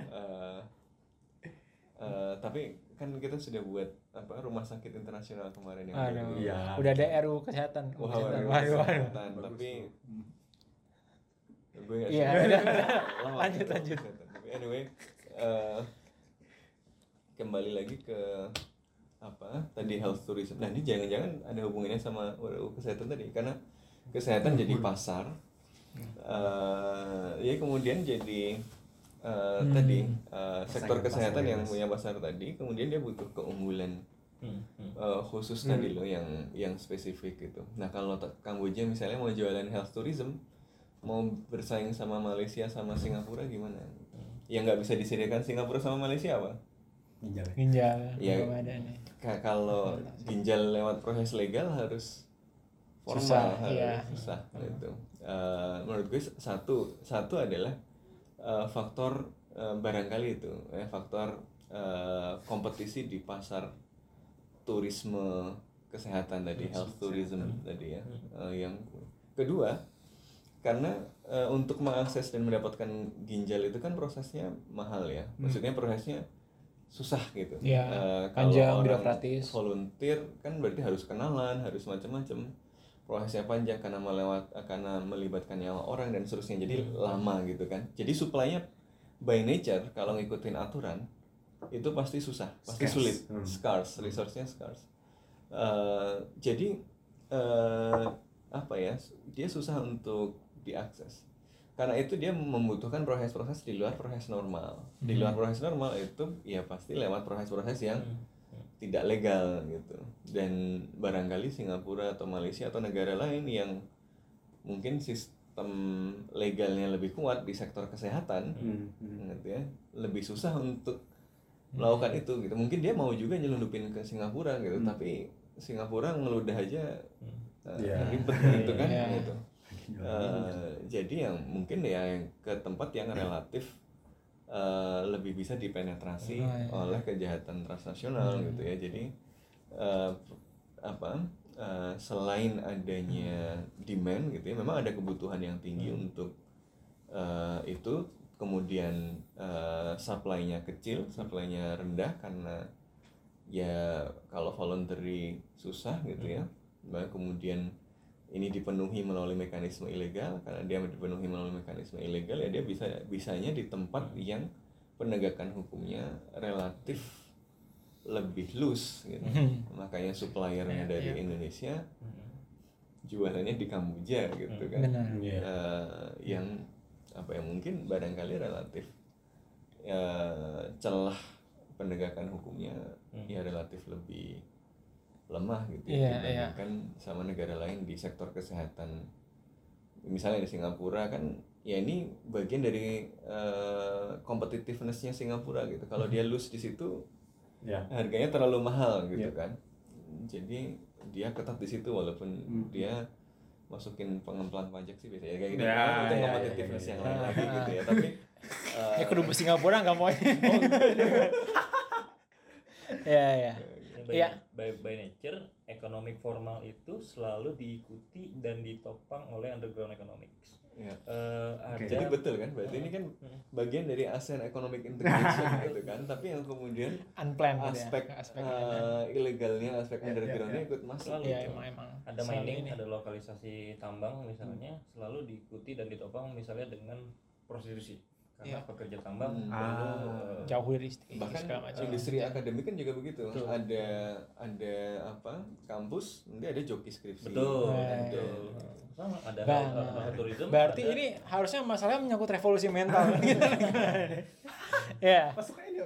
Eh, eh, tapi kan kita sudah buat apa rumah sakit internasional kemarin yang Aduh. Iya. Udah ada RU kesehatan. Wah, Kesehatan. waduh, Waduh, waduh. kesehatan. Bagus tapi. Hmm. gue Iya, suka. udah, Lama lanjut, lanjut. kesehatan. Tapi anyway, eh, kembali lagi ke apa tadi health tourism. Nah ini jangan-jangan ada hubungannya sama RUU kesehatan tadi karena kesehatan jadi pasar. Eh, ya kemudian jadi eh, tadi eh, sektor Persaingan kesehatan pasar yang punya pasar tadi, kemudian dia butuh keunggulan Hmm, hmm. eh, khusus tadi loh yang yang spesifik gitu. Nah kalau Kamboja misalnya mau jualan health tourism, mau bersaing sama Malaysia sama Singapura gimana? Yang nggak bisa disediakan Singapura sama Malaysia apa? Ginjal ya. Ginjal. Iya. Ka- kalau ginjal lewat proses legal harus formal, Susah, harus iya. susah gitu. Eh, menurut gue satu satu adalah eh, faktor eh, barangkali itu, eh, faktor eh, kompetisi di pasar turisme kesehatan tadi, health tourism tadi ya, Eh, yang kedua karena eh, untuk mengakses dan mendapatkan ginjal itu kan prosesnya mahal ya, maksudnya prosesnya susah gitu. Eh, panjang, kalau orang birokratis. volunteer kan berarti harus kenalan, harus macam-macam. Prosesnya panjang karena melewat karena melibatkan nyawa orang dan seterusnya. Jadi Hmm. lama gitu kan. Jadi supply-nya by nature kalau ngikutin aturan itu pasti susah, pasti Scarce. sulit, Hmm. scarce, resource-nya scarce. Eh, jadi eh, apa ya? Dia susah untuk diakses. Karena itu dia membutuhkan proses-proses di luar proses normal. Di luar proses normal itu ya pasti lewat proses-proses yang tidak legal gitu. Dan barangkali Singapura atau Malaysia atau negara lain yang mungkin sistem legalnya lebih kuat di sektor kesehatan Hmm, hmm. gitu ya, lebih susah untuk melakukan itu gitu. Mungkin dia mau juga nyelundupin ke Singapura gitu, tapi Singapura ngeludah aja uh, Iya. ribet gitu kan Iya. gitu. Eh, jadi yang mungkin ya yang ke tempat yang relatif eh, lebih bisa dipenetrasi Oh, iya. oleh kejahatan transnasional gitu ya. Jadi eh, apa eh, selain adanya demand gitu ya, memang ada kebutuhan yang tinggi untuk eh, itu. Kemudian eh, supply-nya kecil, supply-nya rendah karena ya kalau voluntary susah gitu ya. Nah, kemudian ini dipenuhi melalui mekanisme ilegal karena dia dipenuhi melalui mekanisme ilegal ya dia bisa bisanya di tempat yang penegakan hukumnya relatif lebih loose gitu. makanya suppliernya dari Indonesia jualannya di Kamboja gitu kan. Benar. Eh, yang apa ya mungkin barangkali relatif ya, celah penegakan hukumnya ya relatif lebih lemah gitu Iya, ya dibandingkan sama negara lain di sektor kesehatan misalnya di Singapura kan ya ini bagian dari eh, competitiveness-nya Singapura gitu kalau dia lose di situ Ya. harganya terlalu mahal gitu Iya. kan jadi dia ketat di situ walaupun Hmm. dia masukin pengemplan pajak sih biasanya kayak gitu Ya, Nah, itu ya, competitiveness ya, ya, yang ya. lain lagi gitu ya tapi eh, Ya kudu ke Singapura nggak mau. Ya ya. By, Iya. by, by nature economic formal itu selalu diikuti dan ditopang oleh underground economics ya. Eh, ada jadi betul kan berarti ini kan bagian dari ASEAN Economic Integration gitu kan tapi yang kemudian Unplanned gitu ya. aspek Aspek eh, ilegalnya aspek Ya, undergroundnya ya, ya. ikut masuk Selalu. Iya gitu. emang emang. ada mining, ini. ada lokalisasi tambang misalnya selalu diikuti dan ditopang misalnya dengan prostitusi karena Iya. pekerja tambang Hmm. perlu, Ah. eh, jauh dari istri bahkan industri akademik kan juga begitu Betul. ada ada apa kampus nanti ada joki skripsi betul Nah, betul sama ada Banget. hal- hal tourism berarti ada- ini harusnya masalahnya menyangkut revolusi mental gitu. ya Masuk aja.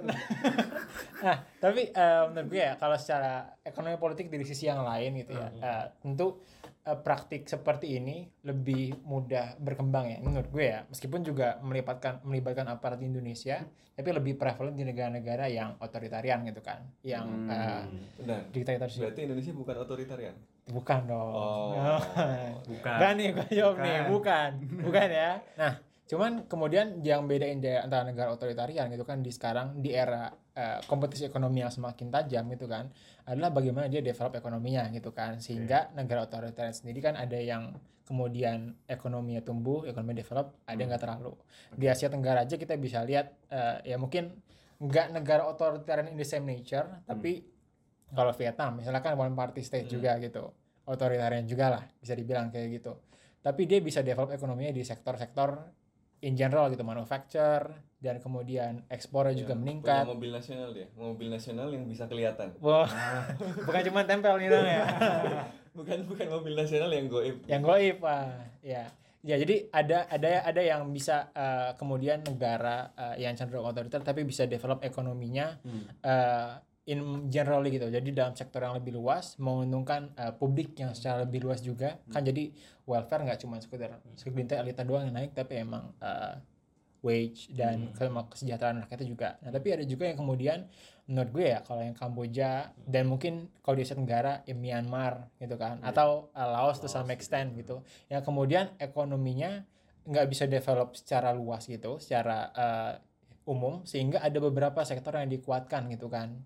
Nah, tapi eh, menurut gue ya kalau secara ekonomi politik dari sisi yang lain gitu ya, eh, tentu eh, praktik seperti ini lebih mudah berkembang ya menurut gue ya. Meskipun juga melibatkan melibatkan aparat di Indonesia, tapi lebih prevalent di negara-negara yang otoritarian gitu kan, yang eh, benar diktatorship. berarti Indonesia bukan otoritarian Bukan dong. Oh. Bukan. Bukan nih gue jawab nih, Bukan. bukan. Bukan ya. Nah, cuman kemudian yang bedain dari antara negara otoritarian gitu kan di sekarang di era eh, kompetisi ekonomi yang semakin tajam gitu kan adalah bagaimana dia develop ekonominya gitu kan. Sehingga negara otoritarian sendiri kan ada yang kemudian ekonominya tumbuh, ekonomi develop, ada yang nggak terlalu. Di Asia Tenggara aja kita bisa lihat eh, ya mungkin nggak negara otoritarian in the same nature, tapi kalau Vietnam misalnya kan one party state juga gitu otoritarian juga lah bisa dibilang kayak gitu. Tapi dia bisa develop ekonominya di sektor-sektor in general gitu manufacture dan kemudian ekspornya juga Ya, meningkat. punya mobil nasional dia mobil nasional yang bisa kelihatan. Wah bukan cuma tempel nih dong ya? Bukan bukan mobil nasional yang goib. Yang goib ah ya. Ya jadi ada ada ada yang bisa eh, kemudian negara eh, yang cenderung otoriter tapi bisa develop ekonominya eh, in general gitu. Jadi dalam sektor yang lebih luas menguntungkan eh, publik yang secara lebih luas juga. Kan jadi welfare nggak cuma sekedar segelintir elita doang yang naik tapi emang eh, wage dan ke- kesejahteraan rakyatnya juga. Nah, tapi ada juga yang kemudian menurut gue ya kalau yang Kamboja dan mungkin kalau di Asia Tenggara ya Myanmar gitu kan atau uh, Laos to some extent gitu. Yang kemudian ekonominya nggak bisa develop secara luas gitu, secara uh, umum sehingga ada beberapa sektor yang dikuatkan gitu kan.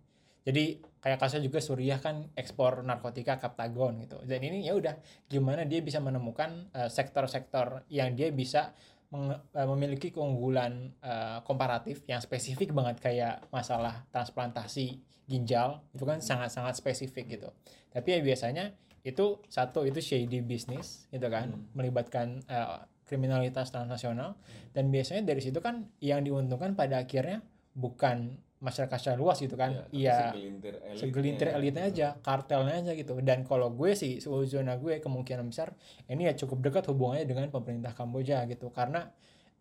Jadi kayak kasusnya juga Suriah kan ekspor narkotika Kaptagon gitu. Dan ini ya udah gimana dia bisa menemukan uh, sektor-sektor yang dia bisa uh, memiliki keunggulan uh, komparatif yang spesifik banget kayak masalah transplantasi ginjal itu kan sangat-sangat spesifik gitu. Tapi ya biasanya itu satu itu shady business gitu kan melibatkan uh, kriminalitas transnasional dan biasanya dari situ kan yang diuntungkan pada akhirnya bukan masyarakat secara luas gitu kan. Ya, Iya segelintir elitnya. segelintir elitnya aja, kartelnya aja gitu. Dan kalau gue sih, zona gue kemungkinan besar ini ya cukup dekat hubungannya dengan pemerintah Kamboja gitu. Karena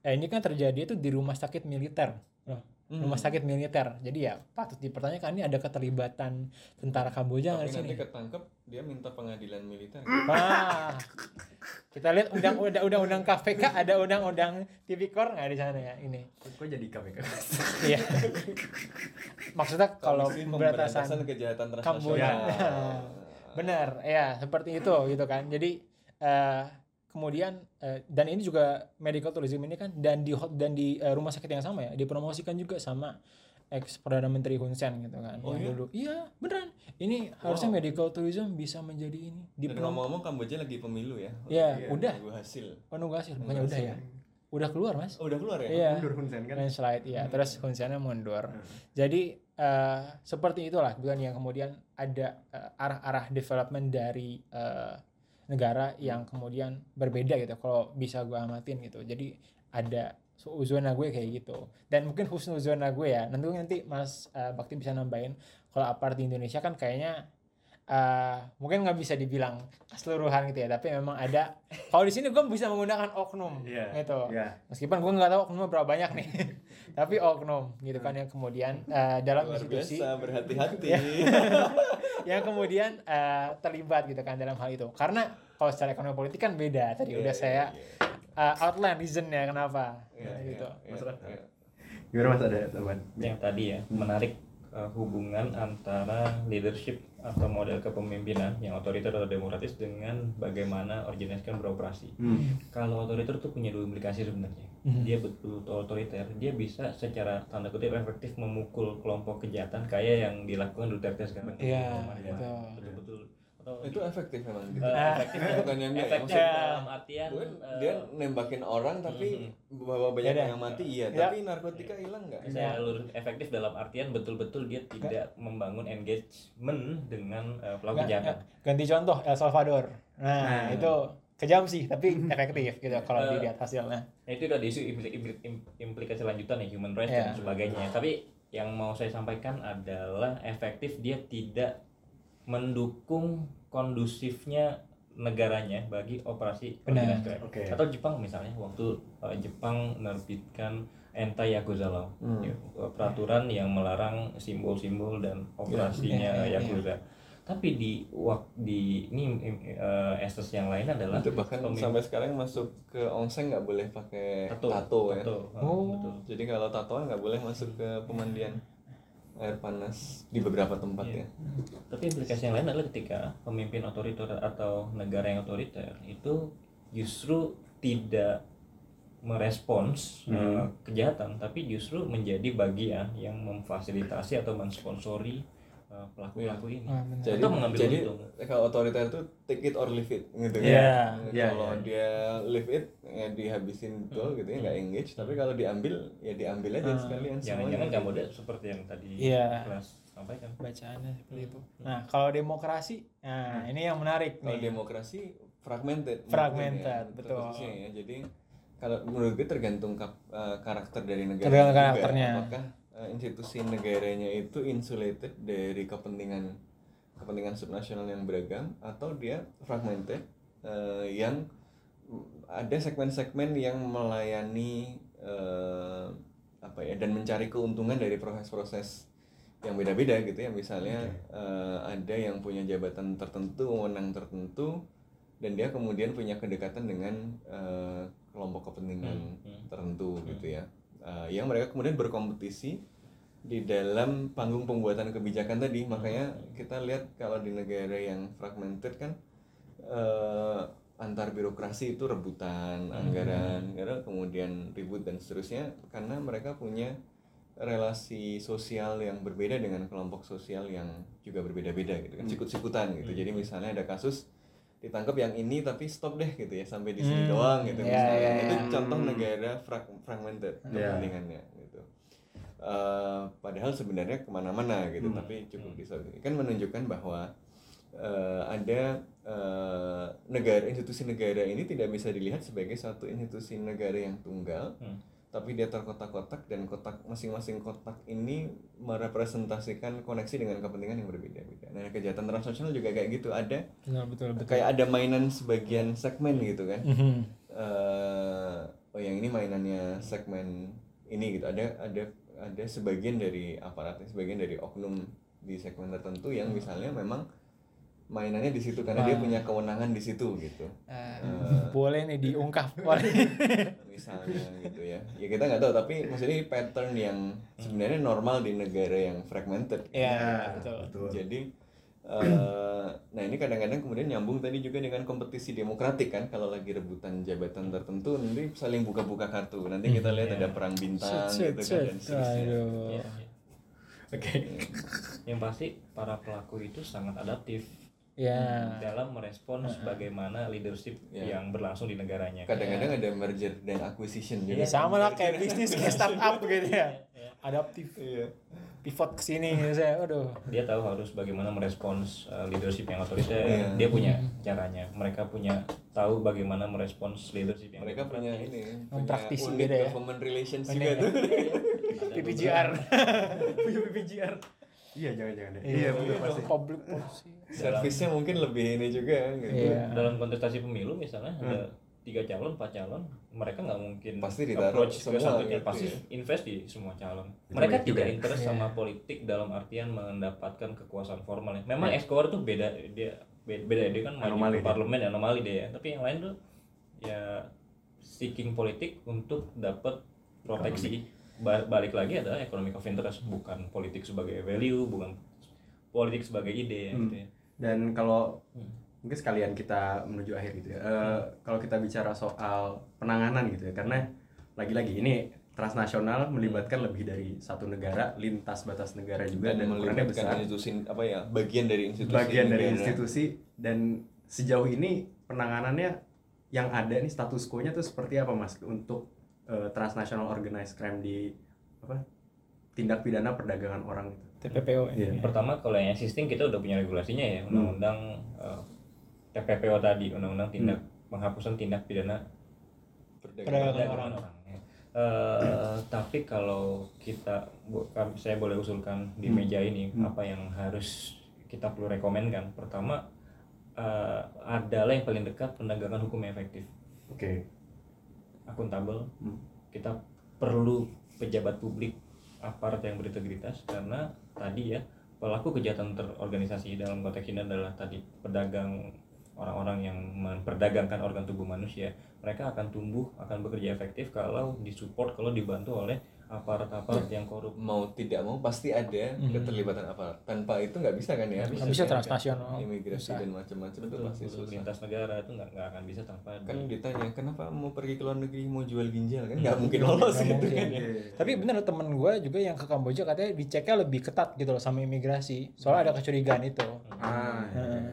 eh, ini kan terjadi itu di rumah sakit militer. Loh, Hmm. Rumah sakit militer. Jadi ya patut dipertanyakan ini ada keterlibatan tentara Kamboja nggak tapi di sini? nanti ketangkep dia minta pengadilan militer Wah, kita lihat undang-undang undang KPK ada undang-undang tipikor nggak di sana ya ini. Kok jadi KPK? Iya. Maksudnya kalau pemberantasan kejahatan Kamboja. transnasional Benar, ya seperti itu gitu kan. Jadi eh, kemudian eh, dan ini juga medical tourism ini kan dan di hot dan di eh, rumah sakit yang sama ya dipromosikan juga sama ex perdana menteri Hun Sen gitu kan. Oh, yang iya? dulu. Iya, beneran. Ini harusnya medical tourism bisa menjadi ini. dan Diprom ngomong-ngomong Kamboja lagi pemilu ya Iya, udah. Tunggu hasil oh, nunggu hasil. Bukannya udah ya. Udah keluar, Mas. oh udah keluar ya Iya. Mundur Hun Sen kan? Landslide, ya. Terus Hun Sennya mundur. Jadi eh, seperti itulah bukan yang kemudian ada eh, arah-arah development dari eh, negara yang kemudian berbeda gitu. Kalau bisa gue amatin gitu. Jadi ada zona gue kayak gitu. Dan mungkin khusus zona gue ya. Nanti nanti Mas eh, Bakti bisa nambahin. Kalau apart di Indonesia kan kayaknya eh, mungkin nggak bisa dibilang keseluruhan gitu ya. Tapi memang ada. Kalau di sini gue bisa menggunakan oknum Iya. gitu. Iya. Meskipun gue nggak tahu oknumnya berapa banyak nih, tapi oknum gitu kan yang kemudian eh, dalam luar institusi biasa berhati-hati yang kemudian eh, terlibat gitu kan dalam hal itu. Karena kalau secara ekonomi politik kan beda. Tadi Iya, udah iya, saya iya. eh, outline reasonnya kenapa iya, gitu. Mas Rat. iya. Gimana Mas ada tambahan? yang tadi ya menarik uh, hubungan antara leadership atau model kepemimpinan yang otoriter atau demokratis dengan bagaimana organisasi kan beroperasi. Hmm. Kalau otoriter tuh punya dua implikasi sebenarnya. Mhm. Dia betul otoriter, dia bisa secara tanda kutip efektif memukul kelompok kejahatan kayak yang dilakukan Duterte sekarang. Iya, Ya, betul. Betul-betul. Atau itu efektif memang gitu Eh, efektif bukan yang enggak ya efektif Ya. dalam artian Gue, eh, dia nembakin orang tapi bahwa banyak yang mati iya Ya. tapi narkotika hilang nggak saya lurus efektif dalam artian betul-betul dia tidak membangun engagement dengan eh, pelaku nggak- ganti contoh El Salvador. Nah, Nah. itu kejam sih tapi efektif gitu kalau Eh, dilihat hasilnya Nah, itu udah isu impli- impli- im- implikasi lanjutan ya human rights Iya. dan sebagainya. Tapi yang mau saya sampaikan adalah efektif dia tidak mendukung kondusifnya negaranya bagi operasi Benar. Oke. Atau Jepang misalnya waktu uh, Jepang menerbitkan anti yakuza law, Hmm. Ya, peraturan yang melarang simbol-simbol dan operasinya Iya, iya, iya. yakuza. Tapi di wak di ini uh, estes yang lain adalah itu bahkan pemimpin- sampai sekarang masuk ke onsen nggak boleh pakai tato, tato, ya tato. Oh. betul. jadi kalau tatoan nggak boleh masuk ke pemandian air panas di beberapa tempat Iya. ya Tapi implikasi yang lain adalah ketika pemimpin otoriter atau negara yang otoriter itu justru tidak merespons uh, kejahatan, tapi justru menjadi bagian yang memfasilitasi atau mensponsori uh, pelaku-pelaku ini. Ah, benar. jadi Atau mengambil jadi untung. kalau otoriter itu take it or leave it gitu Iya. kan Iya, kalau iya. dia leave it ya dihabisin betul gitu ya nggak engage tapi kalau diambil ya diambil aja sekalian Jangan-jangan semuanya Kamboja seperti yang tadi Iya. kelas sampaikan. bacaannya seperti itu nah kalau demokrasi nah ini yang menarik kalau nih demokrasi fragmented Fragmented, mungkin ya, betul. ya jadi kalau menurut gue tergantung kap- eh, karakter dari negara Tergantung juga. karakternya. apakah eh, institusi negaranya itu insulated dari kepentingan kepentingan subnasional yang beragam atau dia fragmented eh, yang ada segmen-segmen yang melayani eh, apa ya dan mencari keuntungan dari proses-proses yang beda-beda gitu ya. Misalnya eh, ada yang punya jabatan tertentu wewenang tertentu dan dia kemudian punya kedekatan dengan eh, kelompok kepentingan Hmm. tertentu gitu ya Eh, yang mereka kemudian berkompetisi di dalam panggung pembuatan kebijakan tadi. Makanya kita lihat kalau di negara yang fragmented kan eh, antar birokrasi itu rebutan anggaran karena kemudian ribut dan seterusnya karena mereka punya relasi sosial yang berbeda dengan kelompok sosial yang juga berbeda-beda gitu kan sikut-sikutan gitu. Jadi misalnya ada kasus ditangkap yang ini tapi stop deh gitu ya sampai di sini Hmm, doang gitu iya, misalnya. iya, itu iya. contoh negara frag- fragmented Iya. kepentingannya gitu. Eh, padahal sebenarnya ke mana-mana gitu tapi cukup disorganisir kan menunjukkan bahwa eh, ada eh, negara institusi negara ini tidak bisa dilihat sebagai satu institusi negara yang tunggal. Hmm. Tapi dia terkotak-kotak dan kotak masing-masing kotak ini merepresentasikan koneksi dengan kepentingan yang berbeda-beda. Nah, kejahatan transnasional juga kayak gitu ada betul betul betul kayak ada mainan sebagian segmen gitu kan. Mhm. eh oh yang ini mainannya segmen ini gitu. Ada ada ada sebagian dari aparatnya, sebagian dari oknum di segmen tertentu yang misalnya memang mainannya di situ karena dia punya kewenangan di situ gitu. Eh, Eh, boleh nih diungkap boleh misalnya gitu ya. Ya kita nggak tahu tapi maksudnya ini pattern yang sebenarnya normal di negara yang fragmented. Ya betul. betul. Jadi eh, nah ini kadang-kadang kemudian nyambung tadi juga dengan kompetisi demokratik kan. Kalau lagi rebutan jabatan tertentu nanti saling buka-buka kartu. Nanti kita lihat ada perang bintang Set, gitu set, kan dan set. seterusnya. Aduh. Iya, iya. oke. Yang pasti para pelaku itu sangat adaptif ya dalam merespons bagaimana leadership Ya. yang berlangsung di negaranya. kadang-kadang ada merger dan acquisition juga sama lah kayak bisnis kayak startup gitu ya. Adaptif. Iya. Pivot ke sini gitu saya. Aduh. Dia tahu harus bagaimana merespons uh, leadership yang otoriter. Iya. Dia punya caranya. Mereka punya tahu bagaimana merespons leadership yang mereka punya ini unit beda ya. government relations Bener. juga tuh PPGR punya PPGR iya jangan-jangan deh iya betul pasti public policy servisnya mungkin lebih ini juga gitu Iya. dalam kontestasi pemilu misalnya ada tiga calon, empat calon, mereka nggak mungkin Pasti approach ke semua satunya, gitu pasti ya. invest di semua calon. Itu mereka banyak juga tidak ya. interest Iya. sama politik dalam artian mendapatkan kekuasaan formal. Memang Escobar tuh beda dia beda, beda dia kan maju Anomali ke dia. parlemen anomali dia ya. Tapi yang lain tuh ya seeking politik untuk dapat proteksi. Ba- balik lagi adalah economic of interest bukan politik sebagai value, bukan politik sebagai ide ya, Hmm. gitu ya. dan kalau Hmm. mungkin sekalian kita menuju akhir gitu ya Eh, kalau kita bicara soal penanganan gitu ya karena lagi-lagi ini transnasional melibatkan lebih dari satu negara lintas batas negara juga dan dan ukurannya melibatkan besar institusi apa ya bagian dari institusi bagian dari negara. institusi dan sejauh ini penanganannya yang ada nih status quo-nya tuh seperti apa mas untuk eh, transnational organized crime di apa tindak pidana perdagangan orang itu TPPO Iya. ini Pertama kalau yang existing kita udah punya regulasinya ya, undang-undang eh, TPPO tadi, undang-undang tindak penghapusan tindak pidana Perdagangan perdagangan orang. orang. ya. Eh, tapi kalau kita bu- kami- saya boleh usulkan di meja ini apa yang harus kita perlu rekomendkan pertama eh, adalah yang paling dekat penegakan hukum yang efektif Oke. Akuntabel Hmm. kita perlu pejabat publik aparat yang berintegritas karena tadi ya pelaku kejahatan terorganisasi dalam konteks ini adalah tadi pedagang orang-orang yang memperdagangkan organ tubuh manusia mereka akan tumbuh akan bekerja efektif kalau disupport kalau dibantu oleh aparat-aparat yang korup mau tidak mau pasti ada keterlibatan aparat tanpa itu nggak bisa kan ya Nggak bisa transnasional. imigrasi Susah. dan macam-macam itu pasti susah lintas negara itu nggak nggak akan bisa tanpa kan di- ditanya kenapa mau pergi ke luar negeri mau jual ginjal kan nggak mungkin lolos gitu mungkin. kan ya Tapi bener temen gue juga yang ke Kamboja katanya diceknya lebih ketat gitu loh sama imigrasi. Soalnya ada kecurigaan itu. Ah. Heeh.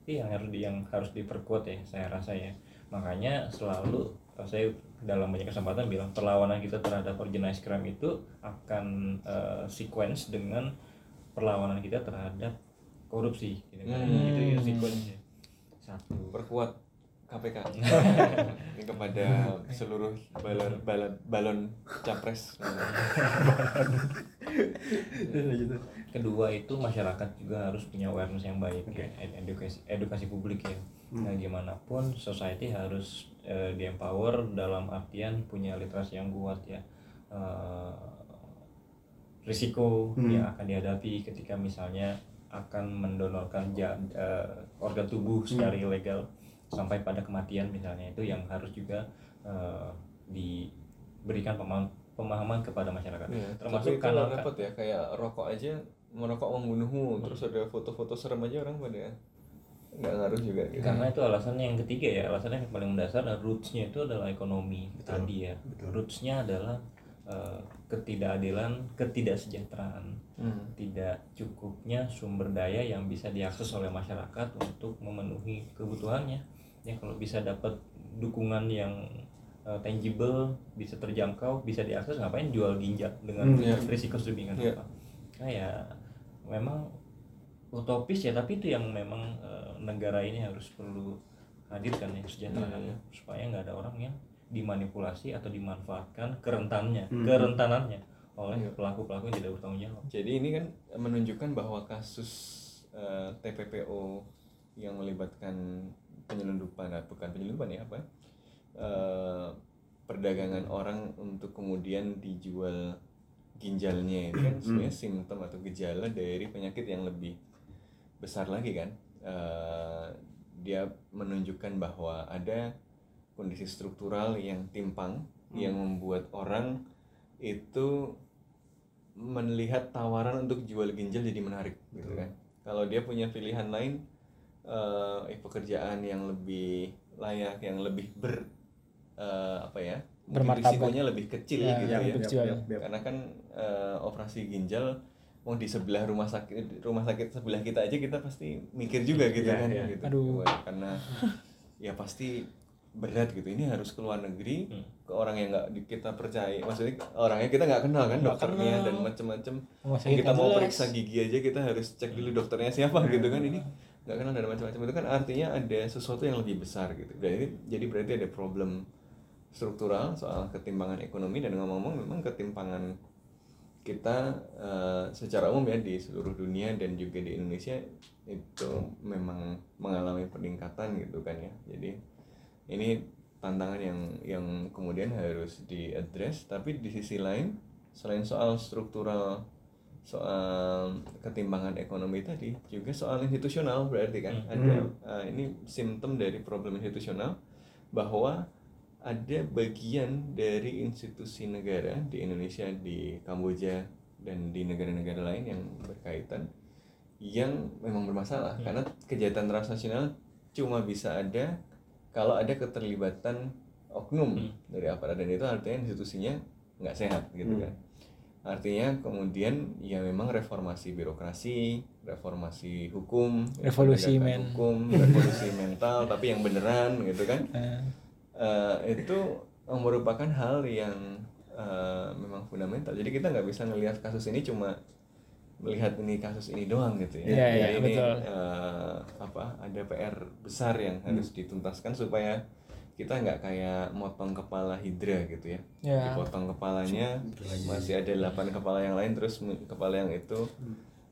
itu yang harus di, yang harus diperkuat ya saya rasa ya makanya selalu saya dalam banyak kesempatan bilang perlawanan kita terhadap organized crime itu akan eh, sequence dengan perlawanan kita terhadap korupsi gitu kan. Hmm. itu ya sequence satu. Perkuat KPK ini kepada seluruh balon balon, balon capres. Kedua itu masyarakat juga harus punya awareness yang baik ya. Ed- edukasi edukasi publik ya. Nah gimana pun society harus eh, di empower dalam artian punya literasi yang kuat ya. Eh, risiko yang akan dihadapi ketika misalnya akan mendonorkan ja- eh, organ tubuh secara ilegal sampai pada kematian misalnya. Itu yang harus juga eh, diberikan pemahaman pemahaman kepada masyarakat. Ya, termasuk tapi itu kanal repot ya kayak rokok aja merokok membunuhmu terus ada foto-foto serem aja orang pada nggak ngaruh juga gitu. karena itu alasannya yang ketiga ya alasannya yang paling mendasar dan rootsnya itu adalah ekonomi tadi ya rootsnya adalah eh, ketidakadilan ketidaksejahteraan Hmm. tidak cukupnya sumber daya yang bisa diakses oleh masyarakat untuk memenuhi kebutuhannya ya kalau bisa dapat dukungan yang eh, tangible bisa terjangkau bisa diakses ngapain jual ginjal dengan Hmm, iya. risiko sedemikian Iya. apa nah ya memang utopis ya tapi itu yang memang eh, negara ini harus perlu hadirkan ya kesejahteraan Iya, iya. supaya nggak ada orang yang dimanipulasi atau dimanfaatkan kerentannya Hmm. kerentanannya oleh Iya. pelaku-pelaku yang tidak bertanggung jawab Jadi ini kan menunjukkan bahwa kasus eh, TPPO yang melibatkan penyelundupan, ah, bukan penyelundupan ya apa? eh, perdagangan orang untuk kemudian dijual ginjalnya itu kan sebenarnya simptom atau gejala dari penyakit yang lebih besar lagi kan. Eh, dia menunjukkan bahwa ada kondisi struktural yang timpang yang membuat orang itu melihat tawaran untuk jual ginjal jadi menarik gitu kan. Kalau dia punya pilihan lain eh, eh, pekerjaan yang lebih layak yang lebih ber eh, apa ya mungkin risikonya lebih kecil Ya, gitu ya, ya, betul. karena kan eh, operasi ginjal mau di sebelah rumah sakit rumah sakit sebelah kita aja kita pasti mikir juga gitu Ya, kan ya. gitu Aduh. Wah, karena ya pasti berat gitu ini harus ke luar negeri Hmm. ke orang yang nggak kita percaya maksudnya orangnya kita nggak kenal kan Nggak dokternya kenal. dan macam-macam kita mau jelas. periksa gigi aja kita harus cek dulu dokternya siapa gitu kan ini nggak kenal dan macam-macam itu kan artinya ada sesuatu yang lebih besar gitu jadi jadi berarti ada problem struktural soal ketimpangan ekonomi dan ngomong-ngomong memang ketimpangan kita eh, secara umum ya di seluruh dunia dan juga di Indonesia itu memang mengalami peningkatan gitu kan ya. Jadi ini tantangan yang yang kemudian harus diadres tapi di sisi lain selain soal struktural soal ketimbangan ekonomi tadi juga soal institusional berarti kan. Ada eh, ini simptom dari problem institusional bahwa ada bagian dari institusi negara di Indonesia di Kamboja dan di negara-negara lain yang berkaitan yang memang bermasalah. Karena kejahatan transnasional cuma bisa ada kalau ada keterlibatan oknum dari aparat. Dan itu artinya institusinya nggak sehat gitu kan. Artinya kemudian ya memang reformasi birokrasi reformasi hukum Revolusi men. hukum revolusi mental tapi yang beneran gitu kan Eh, Eh, itu merupakan hal yang eh, memang fundamental. Jadi kita nggak bisa ngelihat kasus ini cuma melihat ini kasus ini doang gitu ya. Iya, Jadi iya, ini betul. eh, apa ada PR besar yang harus dituntaskan supaya kita nggak kayak motong kepala hidra gitu ya. Ya. Dipotong kepalanya masih ada delapan kepala yang lain terus kepala yang itu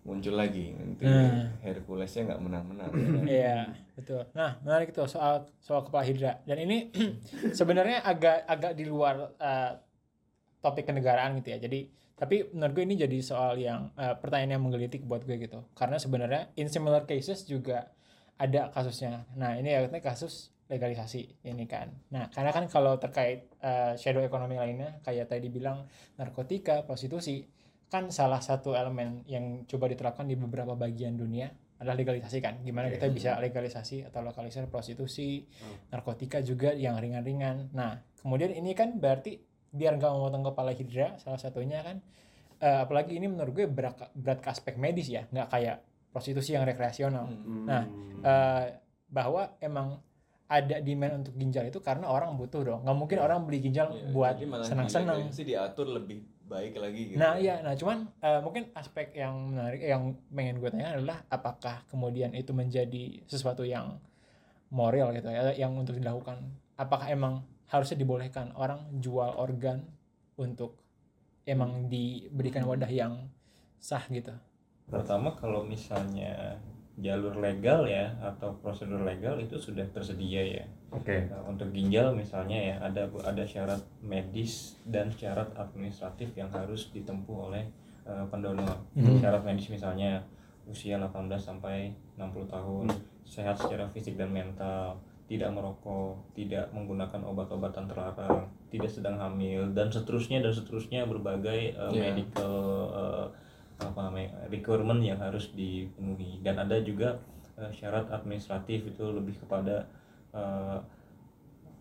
muncul lagi nanti Nah. Herculesnya nggak menang-menang. ya kan? Iya, betul. Nah, menarik itu soal soal kepala hidra. Dan ini sebenarnya agak agak di luar eh, topik kenegaraan gitu ya. Jadi, tapi menurut gue ini jadi soal yang eh, pertanyaan yang menggelitik buat gue gitu. Karena sebenarnya in similar cases juga ada kasusnya. Nah, ini ya kasus legalisasi ini kan. Nah, karena kan kalau terkait eh, shadow ekonomi lainnya kayak tadi bilang narkotika, prostitusi, kan salah satu elemen yang coba diterapkan di beberapa bagian dunia adalah legalisasi kan. Gimana kita bisa legalisasi atau lokalisir prostitusi, narkotika juga yang ringan-ringan. Nah, kemudian ini kan berarti biar nggak memotong kepala hidra salah satunya kan eh, apalagi ini menurut gue berat, berat ke aspek medis ya, nggak kayak prostitusi yang rekreasional. Hmm. Nah, eh, bahwa emang ada demand untuk ginjal itu karena orang butuh dong. Nggak mungkin orang beli ginjal Ya, buat senang-senang. dilegalisasi diatur lebih baik lagi gitu. Nah iya, nah cuman eh, mungkin aspek yang menarik yang pengen gue tanya adalah apakah kemudian itu menjadi sesuatu yang moral gitu ya, yang untuk dilakukan. Apakah emang harusnya dibolehkan orang jual organ untuk emang diberikan wadah yang sah gitu? Pertama kalau misalnya jalur legal ya atau prosedur legal itu sudah tersedia ya. Oke. Nah, untuk ginjal misalnya ya ada ada syarat medis dan syarat administratif yang harus ditempuh oleh eh, pendonor. Mhm. Syarat medis misalnya usia 18 sampai 60 tahun, sehat secara fisik dan mental, tidak merokok, tidak menggunakan obat-obatan terlarang, tidak sedang hamil dan seterusnya dan seterusnya berbagai eh, Iya. medical eh, apa namanya requirement yang harus dipenuhi dan ada juga eh, syarat administratif itu lebih kepada eh,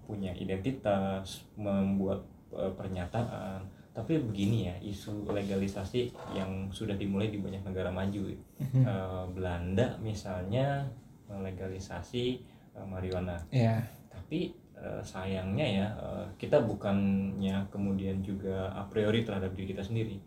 punya identitas, membuat eh, pernyataan. Tapi begini ya, isu legalisasi yang sudah dimulai di banyak negara maju. Eh, Belanda misalnya legalisasi eh, marijuana. Iya. Tapi eh, sayangnya ya, eh, kita bukannya kemudian juga a priori terhadap diri kita sendiri.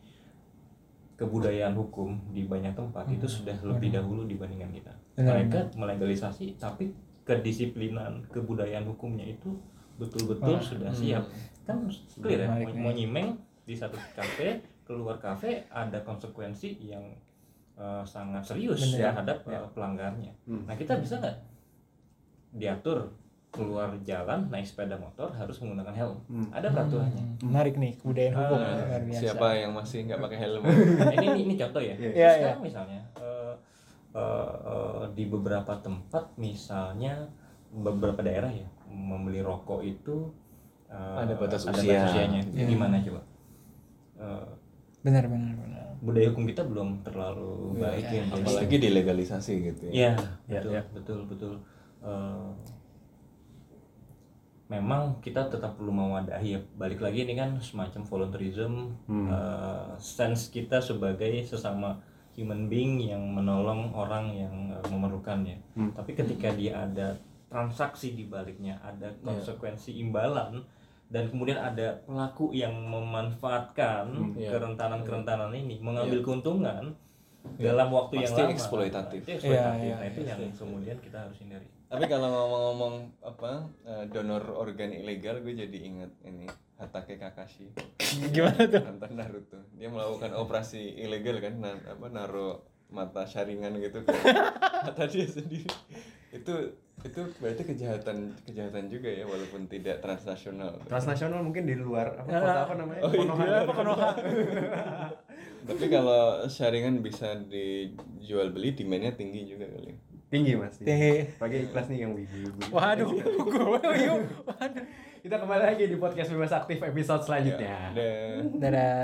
Kebudayaan hukum di banyak tempat itu sudah lebih dahulu dibandingkan kita. Benar, Mereka melegalisasi, tapi kedisiplinan kebudayaan hukumnya itu betul-betul Wah, sudah siap. Kan clear ya, mau, nyimeng di satu kafe, keluar kafe ada konsekuensi yang eh, sangat serius Benar. terhadap eh, pelanggarnya. Hmm. Nah kita bisa nggak diatur keluar jalan naik sepeda motor harus menggunakan helm? Hmm. Ada peraturannya. Hmm, Menarik nih kebudayaan hukum Ah, luar biasa. Siapa yang masih nggak pakai helm? Nah, ini, ini ini contoh ya. Iya, iya. Sekarang misalnya eh, eh, eh, di beberapa tempat misalnya beberapa daerah ya membeli rokok itu eh, Ada batas ada usia. usianya. Iya. Gimana coba? Eh, Benar benar benar. budaya hukum kita belum terlalu baik ya. jadi- Apalagi dilegalisasi gitu ya. Iya, Iya, betul, iya. betul, betul. Eh, memang kita tetap perlu mewadahi ya. Balik lagi ini kan semacam volunteerism, Hmm. eh, sense kita sebagai sesama human being yang menolong orang yang eh, memerlukannya. Hmm. Tapi ketika dia ada transaksi di baliknya, ada konsekuensi imbalan dan kemudian ada pelaku yang memanfaatkan Hmm. Iya. kerentanan-kerentanan ini mengambil Iya. keuntungan Iya. dalam waktu yang Pasti lama. eksploitatif. Itu eksploitatif. Iya, iya, Nah, itu iya. yang kemudian kita harus hindari. Tapi kalau ngomong-ngomong apa eh, donor organ ilegal, gue jadi ingat ini Hatake Kakashi, Gimana tuh? mantan Naruto. Dia melakukan operasi ilegal kan, na- apa naruh mata sharingan gitu ke mata dia sendiri. Itu itu berarti kejahatan kejahatan juga ya walaupun tidak transnasional. Transnasional mungkin di luar apa Ya. kota apa namanya? Oh, iya. Konoha. Apa Konoha? Tapi kalau sharingan bisa dijual beli demandnya tinggi juga kali. Tinggi mas. Tinggi. Pakai ikhlas nih yang wibu-wibu. Waduh, gue yuk. Waduh. Kita kembali lagi di podcast bebas aktif episode selanjutnya. Ya, udah. Dadah.